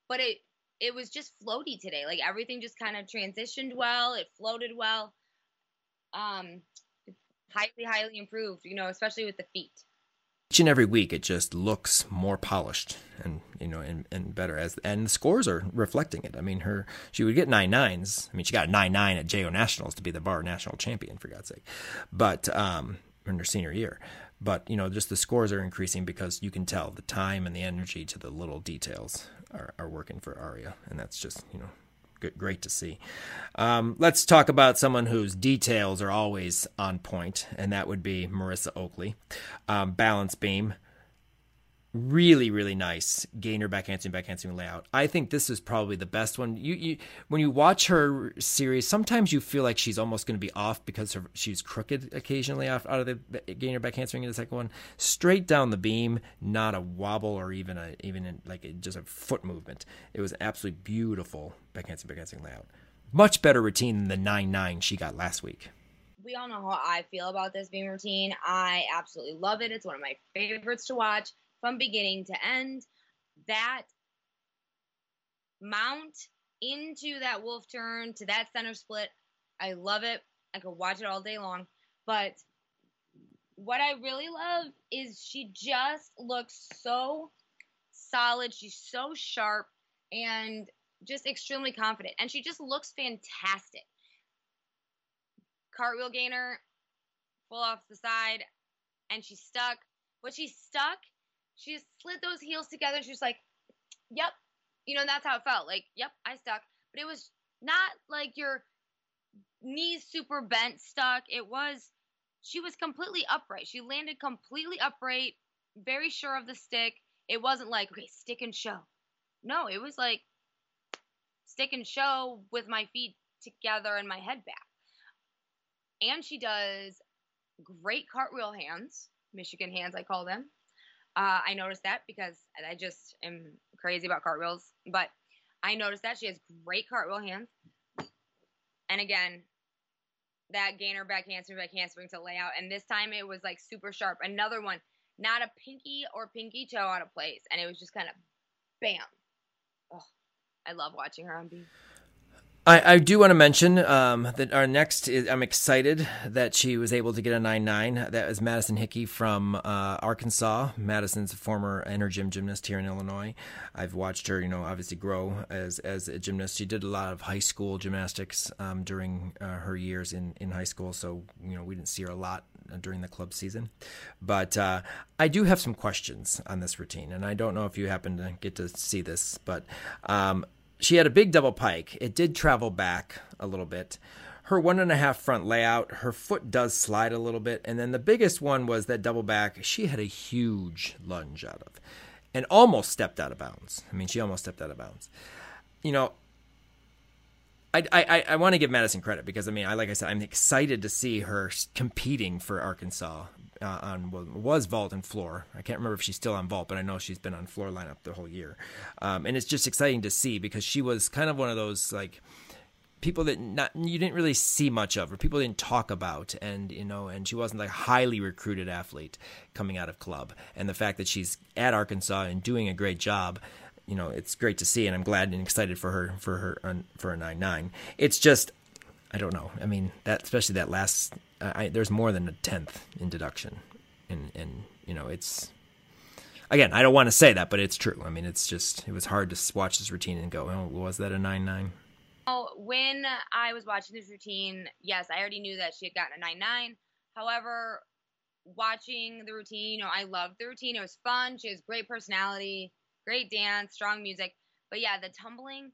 but it it was just floaty today. Like everything just kind of transitioned well. It floated well. Um, highly highly improved. You know, especially with the feet. Each and every week, it just looks more polished and you know and, and better as and the scores are reflecting it. I mean, her she would get nine nines. I mean, she got a nine nine at JO Nationals to be the bar national champion for God's sake. But um, in her senior year. But you know, just the scores are increasing because you can tell the time and the energy to the little details are, are working for Aria, and that's just you know great to see. Um, let's talk about someone whose details are always on point, and that would be Marissa Oakley. Um, balance beam, really really nice gainer back handspring back handspring layout. I think this is probably the best one. You, you when you watch her series sometimes you feel like she's almost going to be off because her, she's crooked occasionally off out of the gainer back handspring in the second one. Straight down the beam not a wobble or even a even like a, just a foot movement. It was absolutely beautiful back handspring back handspring layout. Much better routine than the 9-9 she got last week. We all know how I feel about this beam routine. I absolutely love it. It's one of my favorites to watch from beginning to end. That mount into that wolf turn to that center split. I love it. I could watch it all day long. But what I really love is she just looks so solid. She's so sharp and just extremely confident. And she just looks fantastic. Cartwheel gainer, full off the side, and she's stuck. But she's stuck she just slid those heels together. She was like, "Yep," you know. that's how it felt. Like, "Yep, I stuck." But it was not like your knees super bent, stuck. It was she was completely upright. She landed completely upright, very sure of the stick. It wasn't like, okay, stick and show. No, it was like stick and show with my feet together and my head back. And she does great cartwheel hands, Michigan hands, I call them. Uh, I noticed that because I just am crazy about cartwheels. But I noticed that she has great cartwheel hands. And again, that gainer back handspring back handspring to layout. And this time it was like super sharp. Another one, not a pinky or pinky toe out of place. And it was just kind of bam. Oh, I love watching her on beam. I, I do want to mention um, that our next is I'm excited that she was able to get a 9 9. That is Madison Hickey from uh, Arkansas. Madison's a former inner gym gymnast here in Illinois. I've watched her, you know, obviously grow as, as a gymnast. She did a lot of high school gymnastics um, during uh, her years in, in high school, so, you know, we didn't see her a lot uh, during the club season. But uh, I do have some questions on this routine, and I don't know if you happen to get to see this, but um, she had a big double pike. It did travel back a little bit. Her one and a half front layout, her foot does slide a little bit. And then the biggest one was that double back. She had a huge lunge out of and almost stepped out of bounds. I mean, she almost stepped out of bounds. You know, I, I, I want to give Madison credit because I mean I like I said I'm excited to see her competing for Arkansas uh, on was vault and floor. I can't remember if she's still on vault, but I know she's been on floor lineup the whole year, um, and it's just exciting to see because she was kind of one of those like people that not you didn't really see much of or people didn't talk about and you know and she wasn't like highly recruited athlete coming out of club. And the fact that she's at Arkansas and doing a great job you know it's great to see and I'm glad and excited for her for her for a 9-9 it's just I don't know I mean that especially that last uh, I, there's more than a tenth in deduction, and and you know it's again I don't want to say that, but it's true. I mean, it's just it was hard to watch this routine and go, oh, was that a nine nine? Oh, when I was watching this routine, yes, I already knew that she had gotten a nine nine. However, watching the routine, you know, I loved the routine. It was fun. She has great personality, great dance, strong music. But yeah, the tumbling,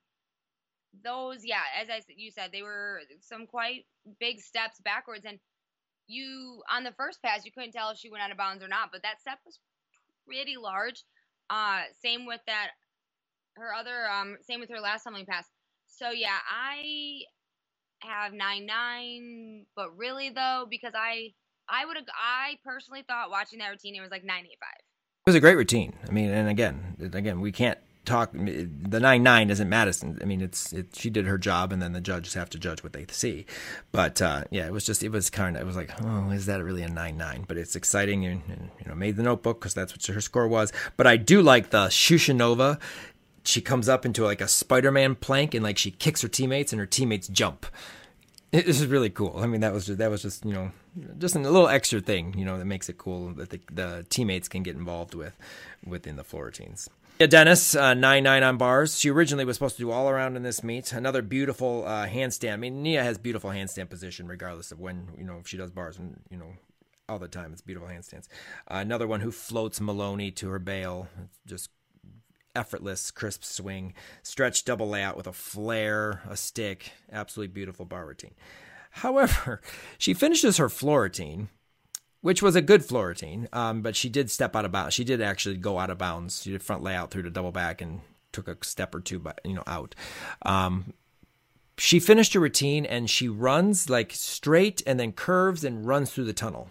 those, yeah, as I you said, they were some quite big steps backwards. And you on the first pass you couldn't tell if she went out of bounds or not, but that step was pretty large. Uh, same with that her other um same with her last tumbling pass. So yeah, I have nine nine, but really though because I I would have I personally thought watching that routine it was like nine eight five. It was a great routine. I mean, and again, again, we can't talk the nine nine isn't Madison. I mean, it's it, she did her job, and then the judges have to judge what they see. But uh, yeah, it was just it was kind of it was like, oh, is that really a nine nine? But it's exciting, and, and you know, made the notebook because that's what her score was. But I do like the Shushunova. She comes up into like a Spider Man plank, and like she kicks her teammates, and her teammates jump. This is really cool. I mean, that was just, that was just you know just a little extra thing you know that makes it cool that the, the teammates can get involved with within the floor routines. Yeah, Dennis, uh, nine nine on bars. She originally was supposed to do all around in this meet. Another beautiful uh, handstand. I mean, Nia has beautiful handstand position, regardless of when you know if she does bars and you know all the time. It's beautiful handstands. Uh, another one who floats Maloney to her bail. Just effortless, crisp swing, stretch double layout with a flare, a stick. Absolutely beautiful bar routine. However, she finishes her floor routine which was a good floor routine. Um, but she did step out of bounds. She did actually go out of bounds. She did front layout through the double back and took a step or two, but you know, out. Um, she finished her routine and she runs like straight and then curves and runs through the tunnel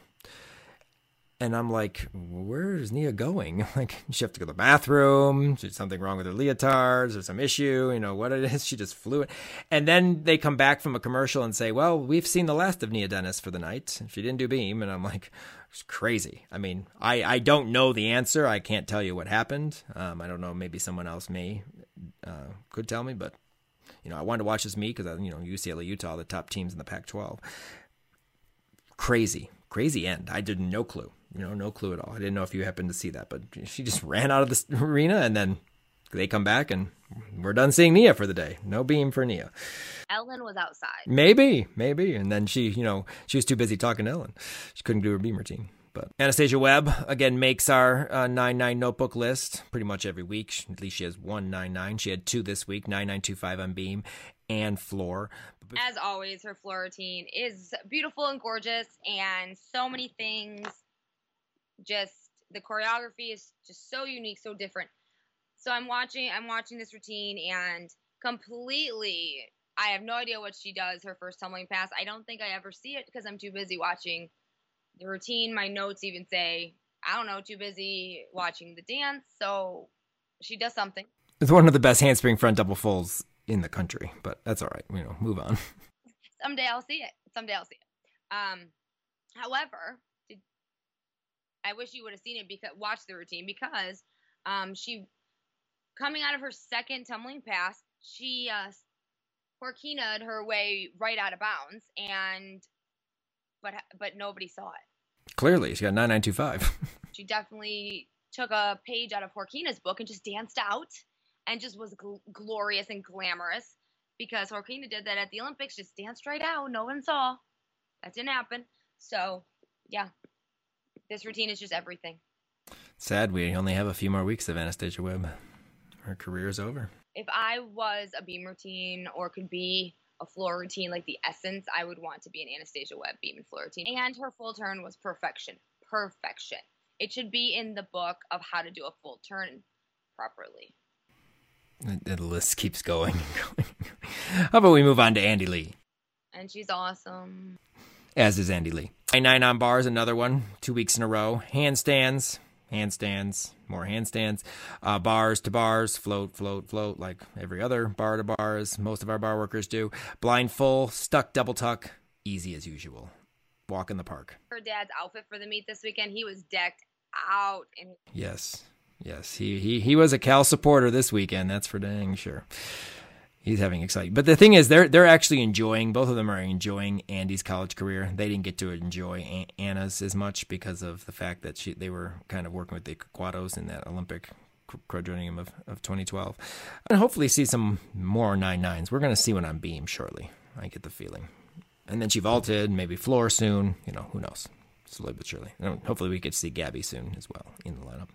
and I'm like, where is Nia going? Like, she have to go to the bathroom. Is something wrong with her leotards or some issue? You know what it is? She just flew it. And then they come back from a commercial and say, well, we've seen the last of Nia Dennis for the night. She didn't do beam. And I'm like, it's crazy. I mean, I, I don't know the answer. I can't tell you what happened. Um, I don't know. Maybe someone else may uh, could tell me, but you know, I wanted to watch this meet because you know UCLA, Utah, the top teams in the Pac-12. Crazy, crazy end. I did no clue you know, no clue at all. I didn't know if you happened to see that, but she just ran out of the arena and then they come back and we're done seeing Nia for the day. No beam for Nia. Ellen was outside. Maybe, maybe. And then she, you know, she was too busy talking to Ellen. She couldn't do her beam routine. But Anastasia Webb again makes our uh, nine nine notebook list pretty much every week. At least she has one nine nine. She had two this week: nine nine two five on beam and floor. As always, her floor routine is beautiful and gorgeous, and so many things just the choreography is just so unique, so different. So I'm watching I'm watching this routine and completely I have no idea what she does her first tumbling pass. I don't think I ever see it because I'm too busy watching the routine. My notes even say, I don't know, too busy watching the dance. So she does something. It's one of the best handspring front double fulls in the country, but that's all right. You know, move on. Someday I'll see it. Someday I'll see it. Um, however, I wish you would have seen it because watch the routine because um, she coming out of her second tumbling pass, she uh, Horkina her way right out of bounds, and but but nobody saw it. Clearly, she got nine nine two five. She definitely took a page out of Horkina's book and just danced out, and just was gl- glorious and glamorous because Horkina did that at the Olympics, just danced right out. No one saw. That didn't happen. So, yeah, this routine is just everything. Sad we only have a few more weeks of Anastasia Webb. Her career is over. If I was a beam routine or could be a floor routine like the essence, I would want to be an Anastasia Webb beam and floor routine. And her full turn was perfection. Perfection. It should be in the book of how to do a full turn properly. The, the list keeps going and going. How about we move on to Andy Lee? And she's awesome. As is Andy Lee. Nine nine on bars, another one, two weeks in a row. Handstands, handstands, more handstands. Uh, bars to bars, float, float, float, like every other bar to bars. Most of our bar workers do. Blind full, stuck double tuck, easy as usual. Walk in the park. Her dad's outfit for the meet this weekend, he was decked out and Yes, yes, he he he was a Cal supporter this weekend. That's for dang sure. He's having exciting, but the thing is, they're they're actually enjoying. Both of them are enjoying Andy's college career. They didn't get to enjoy Anna's as much because of the fact that she they were kind of working with the Quados in that Olympic quadrennium of, of 2012, and hopefully see some more nine nines. We're going to see one on beam shortly. I get the feeling, and then she vaulted, maybe floor soon. You know, who knows? Slowly but surely. And hopefully, we to see Gabby soon as well in the lineup.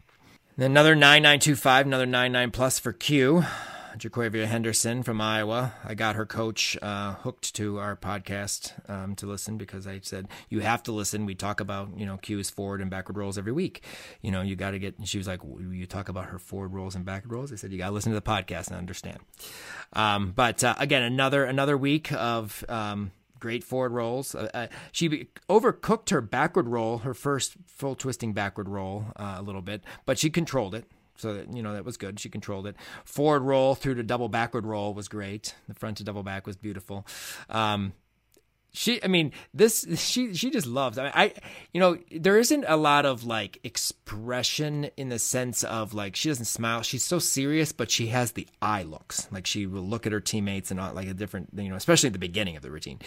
Then another 9925, another 99 plus for Q. Jaquavia Henderson from Iowa. I got her coach uh, hooked to our podcast um, to listen because I said, you have to listen. We talk about, you know, cues, forward and backward rolls every week. You know, you got to get, and she was like, you talk about her forward rolls and backward rolls. I said, you got to listen to the podcast and understand. Um, but uh, again, another, another week of, um, great forward rolls. Uh, uh, she overcooked her backward roll, her first full twisting backward roll uh, a little bit, but she controlled it. So that, you know that was good. She controlled it. Forward roll through to double backward roll was great. The front to double back was beautiful. Um, she, I mean, this she she just loves. I, mean, I, you know, there isn't a lot of like expression in the sense of like she doesn't smile. She's so serious, but she has the eye looks. Like she will look at her teammates and not like a different, you know, especially at the beginning of the routine.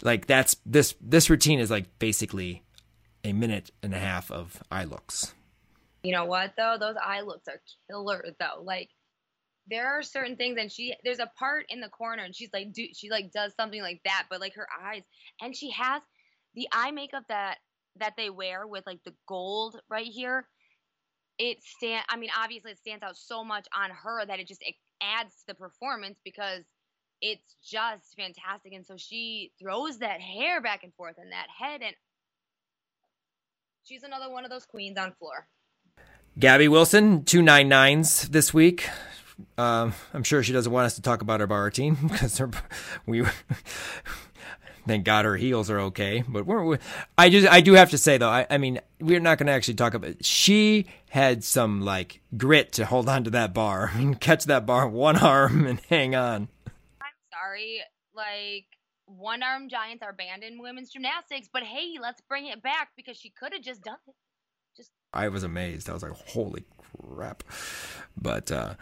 Like that's this this routine is like basically a minute and a half of eye looks. You know what though? Those eye looks are killer though. Like there are certain things and she there's a part in the corner and she's like do she like does something like that, but like her eyes and she has the eye makeup that that they wear with like the gold right here. It stand I mean obviously it stands out so much on her that it just it adds to the performance because it's just fantastic and so she throws that hair back and forth and that head and she's another one of those queens on floor. Gabby Wilson, two nine nines this week. Um, I'm sure she doesn't want us to talk about her bar routine because we, thank God her heels are okay. But we're, we I just, I do have to say though, I, I mean, we're not going to actually talk about. It. She had some like grit to hold on to that bar. Mean, catch that bar one arm and hang on. I'm sorry, like one arm giants are banned in women's gymnastics, but hey, let's bring it back because she could have just done it. I was amazed. I was like, holy crap. But, uh,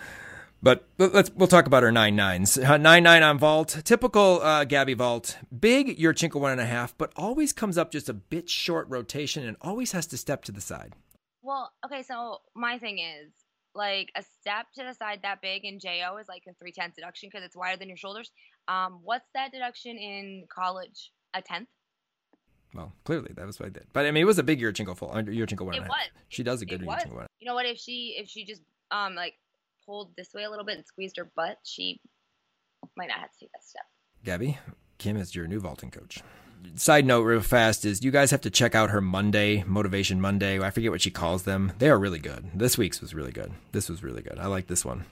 but let's we'll talk about our nine nines. Nine nine on vault, typical uh, Gabby vault. Big Yurchenko one and a half, but always comes up just a bit short rotation and always has to step to the side. well, okay. So my thing is like a step to the side that big in Jo is like a three tenths deduction because it's wider than your shoulders. Um, what's that deduction in college? A tenth? Well, clearly that was what I did. But I mean, it was a big Yurchenko full. Yurchenko one It and a half. was. She does a good. Yurchenko one. You know what? If she if she just um like pulled this way a little bit and squeezed her butt, she might not have to take that step. Gabby, Kim is your new vaulting coach. Side note, real fast, is you guys have to check out her Monday, Motivation Monday. I forget what she calls them. They are really good. This week's was really good. This was really good. I like this one,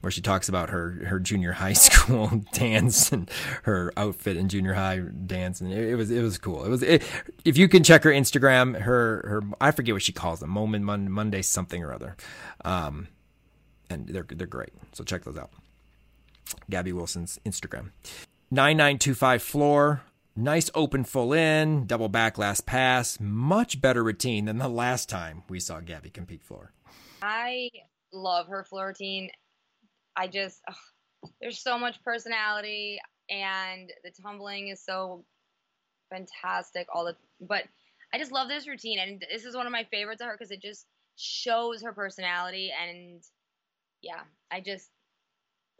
where she talks about her her junior high school dance and her outfit in junior high dance, and it, it was it was cool. It was it, if you can check her Instagram, her her I forget what she calls them. Moment Mon- Monday something or other, um, and they're they're great. So check those out. Gabby Wilson's Instagram. 9925 floor. Nice open full in, double back last pass. Much better routine than the last time we saw Gabby compete floor. I love her floor routine. I just ugh, there's so much personality. and the tumbling is so fantastic. All the but I just love this routine, and this is one of my favorites of her because it just shows her personality. And yeah, I just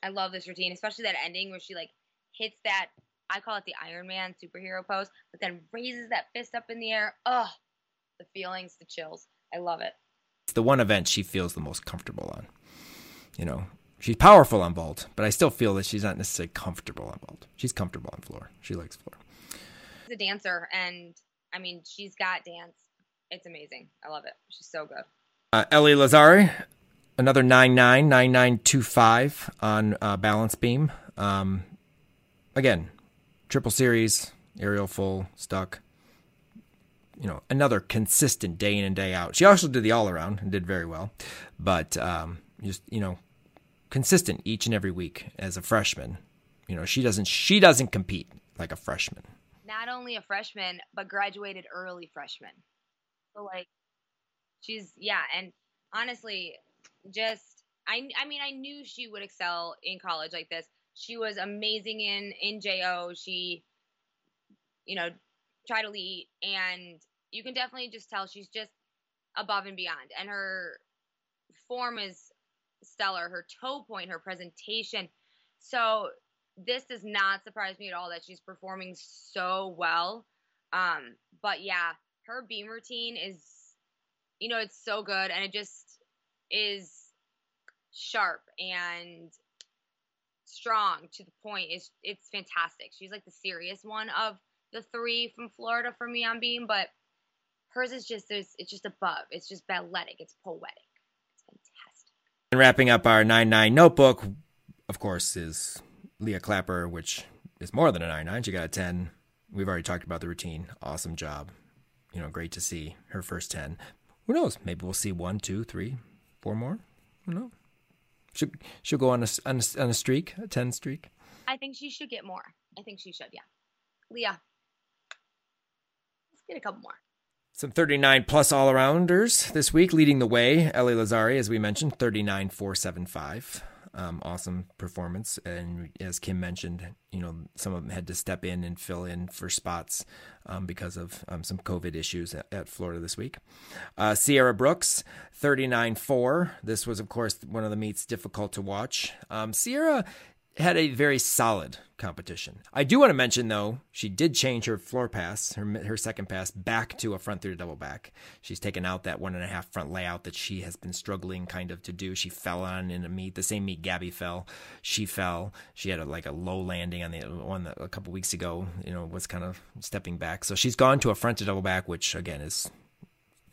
I love this routine, especially that ending where she like hits that I call it the Iron Man superhero pose, but then raises that fist up in the air. Oh, the feelings, the chills. I love it. It's the one event she feels the most comfortable on. You know, she's powerful on vault, but I still feel that she's not necessarily comfortable on vault. She's comfortable on floor. She likes floor. She's a dancer, and I mean, she's got dance. It's amazing. I love it. She's so good. Uh, Ellie Lazzari, another 999925 on uh, balance beam. Um, again, triple series, aerial full, stuck. You know, another consistent day in and day out. She also did the all around and did very well, but um, just you know, consistent each and every week as a freshman. You know, she doesn't she doesn't compete like a freshman. Not only a freshman, but graduated early freshman. So like, she's yeah, and honestly, just I I mean I knew she would excel in college like this. She was amazing in in JO. She, you know, tried elite, and you can definitely just tell she's just above and beyond. And her form is stellar. Her toe point, her presentation. So this does not surprise me at all that she's performing so well. Um, but yeah, her beam routine is, you know, it's so good, and it just is sharp and strong to the point. It's it's fantastic. She's like the serious one of the three from Florida for me on beam, but hers is just there's it's just above. It's just balletic. It's poetic. And wrapping up our nine nine notebook, of course, is Leah Clapper, which is more than a nine nine. She got a ten. We've already talked about the routine. Awesome job. You know, great to see her first ten. Who knows? Maybe we'll see one, two, three, four more. Who knows? She'll, she'll go on a, on, a, on a streak, a 10 streak. I think she should get more. I think she should, yeah. Leah, let's get a couple more. Some 39 plus all arounders this week, leading the way. Ellie Lazzari, as we mentioned, 39 475 um, awesome performance. And as Kim mentioned, you know, some of them had to step in and fill in for spots um, because of um, some COVID issues at, at Florida this week. Uh, Sierra Brooks, 39 4. This was, of course, one of the meets difficult to watch. Um, Sierra had a very solid competition. I do want to mention though, she did change her floor pass, her her second pass back to a front three to double back. She's taken out that one and a half front layout that she has been struggling kind of to do. She fell on in a meet, the same meet Gabby fell. She fell. She had a, like a low landing on the one that a couple weeks ago. You know, was kind of stepping back. So she's gone to a front to double back, which again is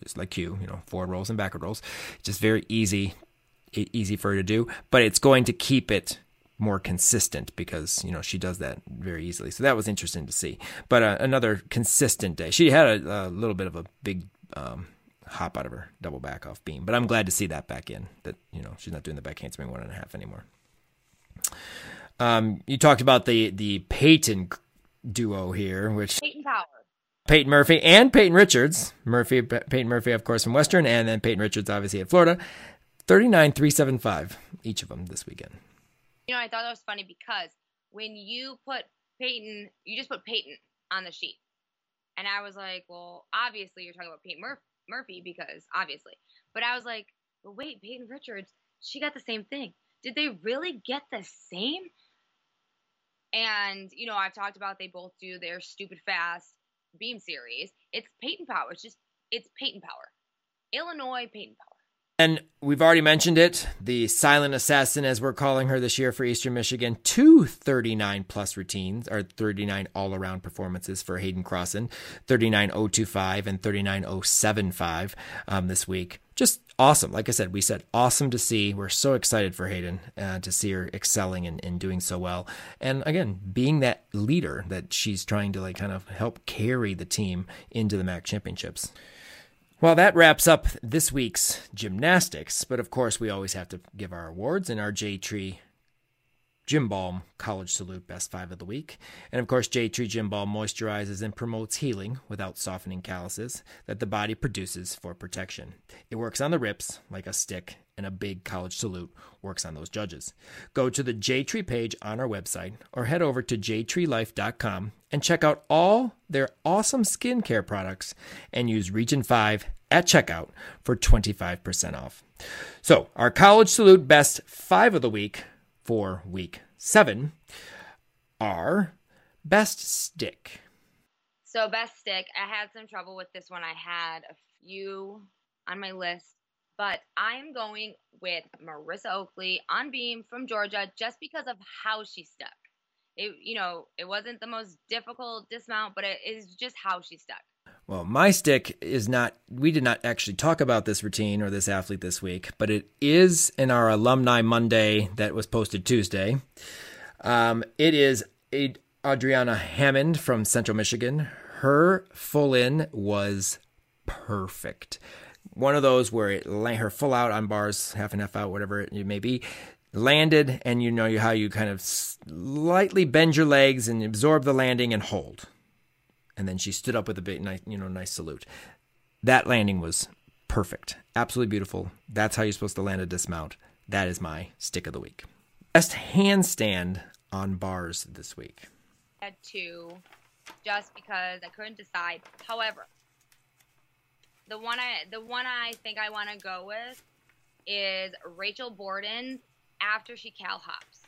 just like you, you know, forward rolls and backward rolls. Just very easy, easy for her to do, but it's going to keep it more consistent because you know she does that very easily. So that was interesting to see. But uh, another consistent day. She had a, a little bit of a big um, hop out of her double back off beam, but I'm glad to see that back in. That you know she's not doing the back handspring one and a half anymore. Um, you talked about the the Peyton duo here, which Peyton Power. Peyton Murphy and Peyton Richards. Murphy, Peyton Murphy, of course, from Western, and then Peyton Richards, obviously, at Florida. 39 375 each of them this weekend. You know, I thought that was funny because when you put Peyton, you just put Peyton on the sheet. And I was like, well, obviously you're talking about Peyton Mur- Murphy because obviously. But I was like, but wait, Peyton Richards, she got the same thing. Did they really get the same? And, you know, I've talked about they both do their stupid fast beam series. It's Peyton Power. It's just, it's Peyton Power. Illinois Peyton Power. And we've already mentioned it the silent assassin, as we're calling her this year for Eastern Michigan. Two 39 plus routines, or 39 all around performances for Hayden Crossan 39025 and 39075 um, this week. Just awesome. Like I said, we said awesome to see. We're so excited for Hayden uh, to see her excelling and, and doing so well. And again, being that leader that she's trying to like kind of help carry the team into the MAC championships. Well, that wraps up this week's gymnastics, but of course, we always have to give our awards in our J Tree Gym Balm College Salute Best Five of the Week. And of course, J Tree Gym Balm moisturizes and promotes healing without softening calluses that the body produces for protection. It works on the rips like a stick and a big college salute works on those judges. Go to the JTree page on our website or head over to jtreelife.com and check out all their awesome skincare products and use Region 5 at checkout for 25% off. So, our college salute best 5 of the week for week 7 are best stick. So best stick, I had some trouble with this one. I had a few on my list, but I'm going with Marissa Oakley on beam from Georgia just because of how she stuck. It you know, it wasn't the most difficult dismount, but it is just how she stuck. Well, my stick is not, we did not actually talk about this routine or this athlete this week, but it is in our Alumni Monday that was posted Tuesday. Um, it is Adriana Hammond from Central Michigan. Her full in was perfect. One of those where it lay her full out on bars, half and half out, whatever it may be, landed, and you know you how you kind of slightly bend your legs and absorb the landing and hold. And then she stood up with a big, nice, you know, nice salute. That landing was perfect, absolutely beautiful. That's how you're supposed to land a dismount. That is my stick of the week. Best handstand on bars this week. Had two, just because I couldn't decide. However, the one I the one I think I want to go with is Rachel Borden after she cal hops.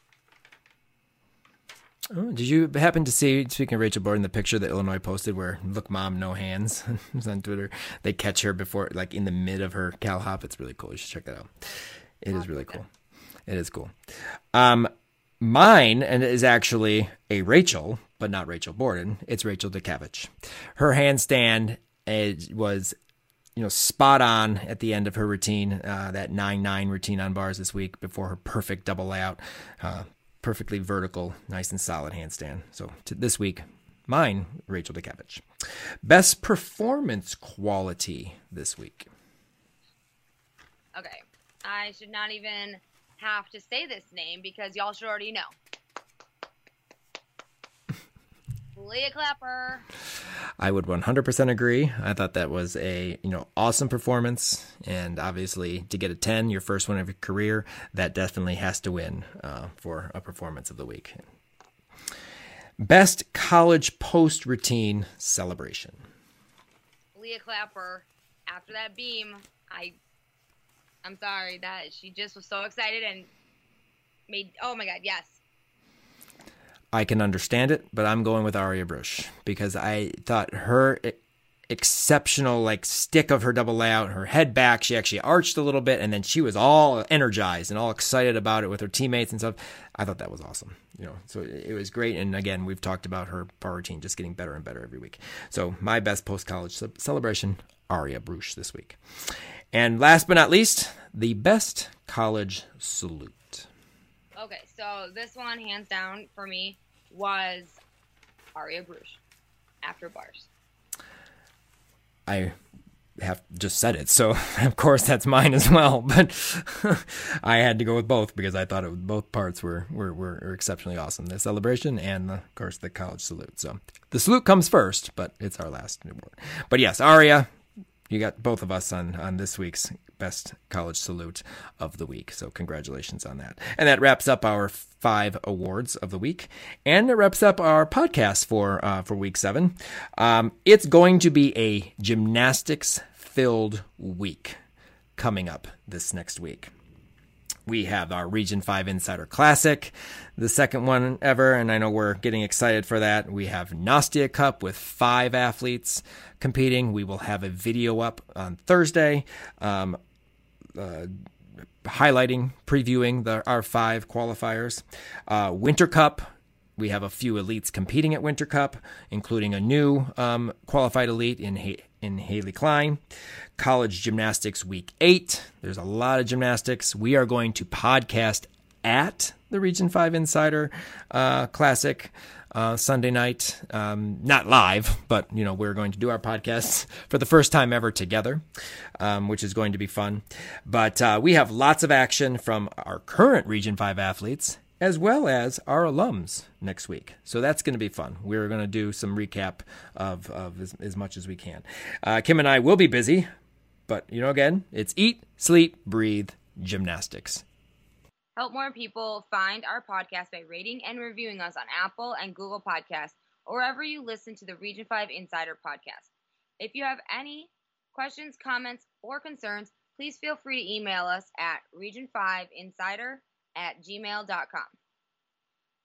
Oh, did you happen to see, speaking of Rachel Borden, the picture that Illinois posted where, look, mom, no hands? it's on Twitter. They catch her before, like in the mid of her cal hop. It's really cool. You should check that out. It is really cool. It is cool. Um, mine and is actually a Rachel, but not Rachel Borden. It's Rachel Dukavich. Her handstand was, you know, spot on at the end of her routine, uh, that 9 9 routine on bars this week before her perfect double layout, uh, perfectly vertical, nice and solid handstand. So to this week, mine, Rachel Dukavich. Best performance quality this week. Okay. I should not even have to say this name because y'all should already know. Leah Clapper. I would 100% agree. I thought that was a you know awesome performance, and obviously to get a 10, your first one of your career, that definitely has to win uh, for a performance of the week. Best college post routine celebration. Leah Clapper. After that beam, I, I'm sorry that she just was so excited and made. Oh my God, yes I can understand it, but I'm going with Aria Brusch because I thought her exceptional like stick of her double layout, her head back, she actually arched a little bit and then she was all energized and all excited about it with her teammates and stuff. I thought that was awesome. You know, so it was great and again, we've talked about her bar routine just getting better and better every week. So, my best post-college celebration, Aria Brusch this week. And last but not least, the best college salute. Okay, so this one, hands down, for me, was Aria Brusch after bars. I have just said it, so of course that's mine as well. But I had to go with both because I thought it, both parts were, were, were exceptionally awesome. The celebration and, the, of course, the college salute. So the salute comes first, but it's our last award. But yes, Aria, you got both of us on on this week's best college salute of the week. So congratulations on that. And that wraps up our five awards of the week, and it wraps up our podcast for uh, for week seven. Um, it's going to be a gymnastics filled week coming up this next week. We have our Region 5 Insider Classic, the second one ever, and I know we're getting excited for that. We have Nastia Cup with five athletes competing. We will have a video up on Thursday. Um, uh, highlighting, previewing the, our five qualifiers. Uh, Winter Cup, we have a few elites competing at Winter Cup, including a new um, qualified elite in in Haley Klein. College Gymnastics Week 8. There's a lot of gymnastics. We are going to podcast at the Region 5 Insider uh, Classic uh, Sunday night. Um, not live, but you know we're going to do our podcasts for the first time ever together, um, which is going to be fun. But uh, we have lots of action from our current Region Five athletes as well as our alums next week. So that's going to be fun. We're going to do some recap of, of as, as much as we can. Uh, Kim and I will be busy, but you know, again, it's eat, sleep, breathe gymnastics. Help more people find our podcast by rating and reviewing us on Apple and Google Podcasts or wherever you listen to the Region 5 Insider podcast. If you have any questions, comments, or concerns, please feel free to email us at region5insider at gmail.com.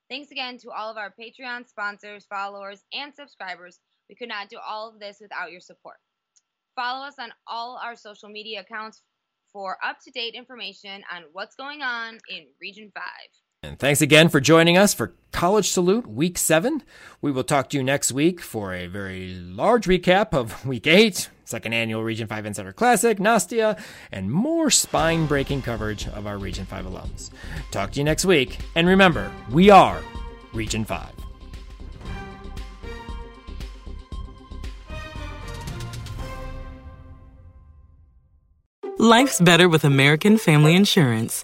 Thanks again to all of our Patreon sponsors, followers, and subscribers. We could not do all of this without your support. Follow us on all our social media accounts for up to date information on what's going on in Region 5. And thanks again for joining us for College Salute Week 7. We will talk to you next week for a very large recap of Week 8, second annual Region 5 Insider Classic, Nastia, and more spine breaking coverage of our Region 5 alums. Talk to you next week. And remember, we are Region 5. Life's better with American Family Insurance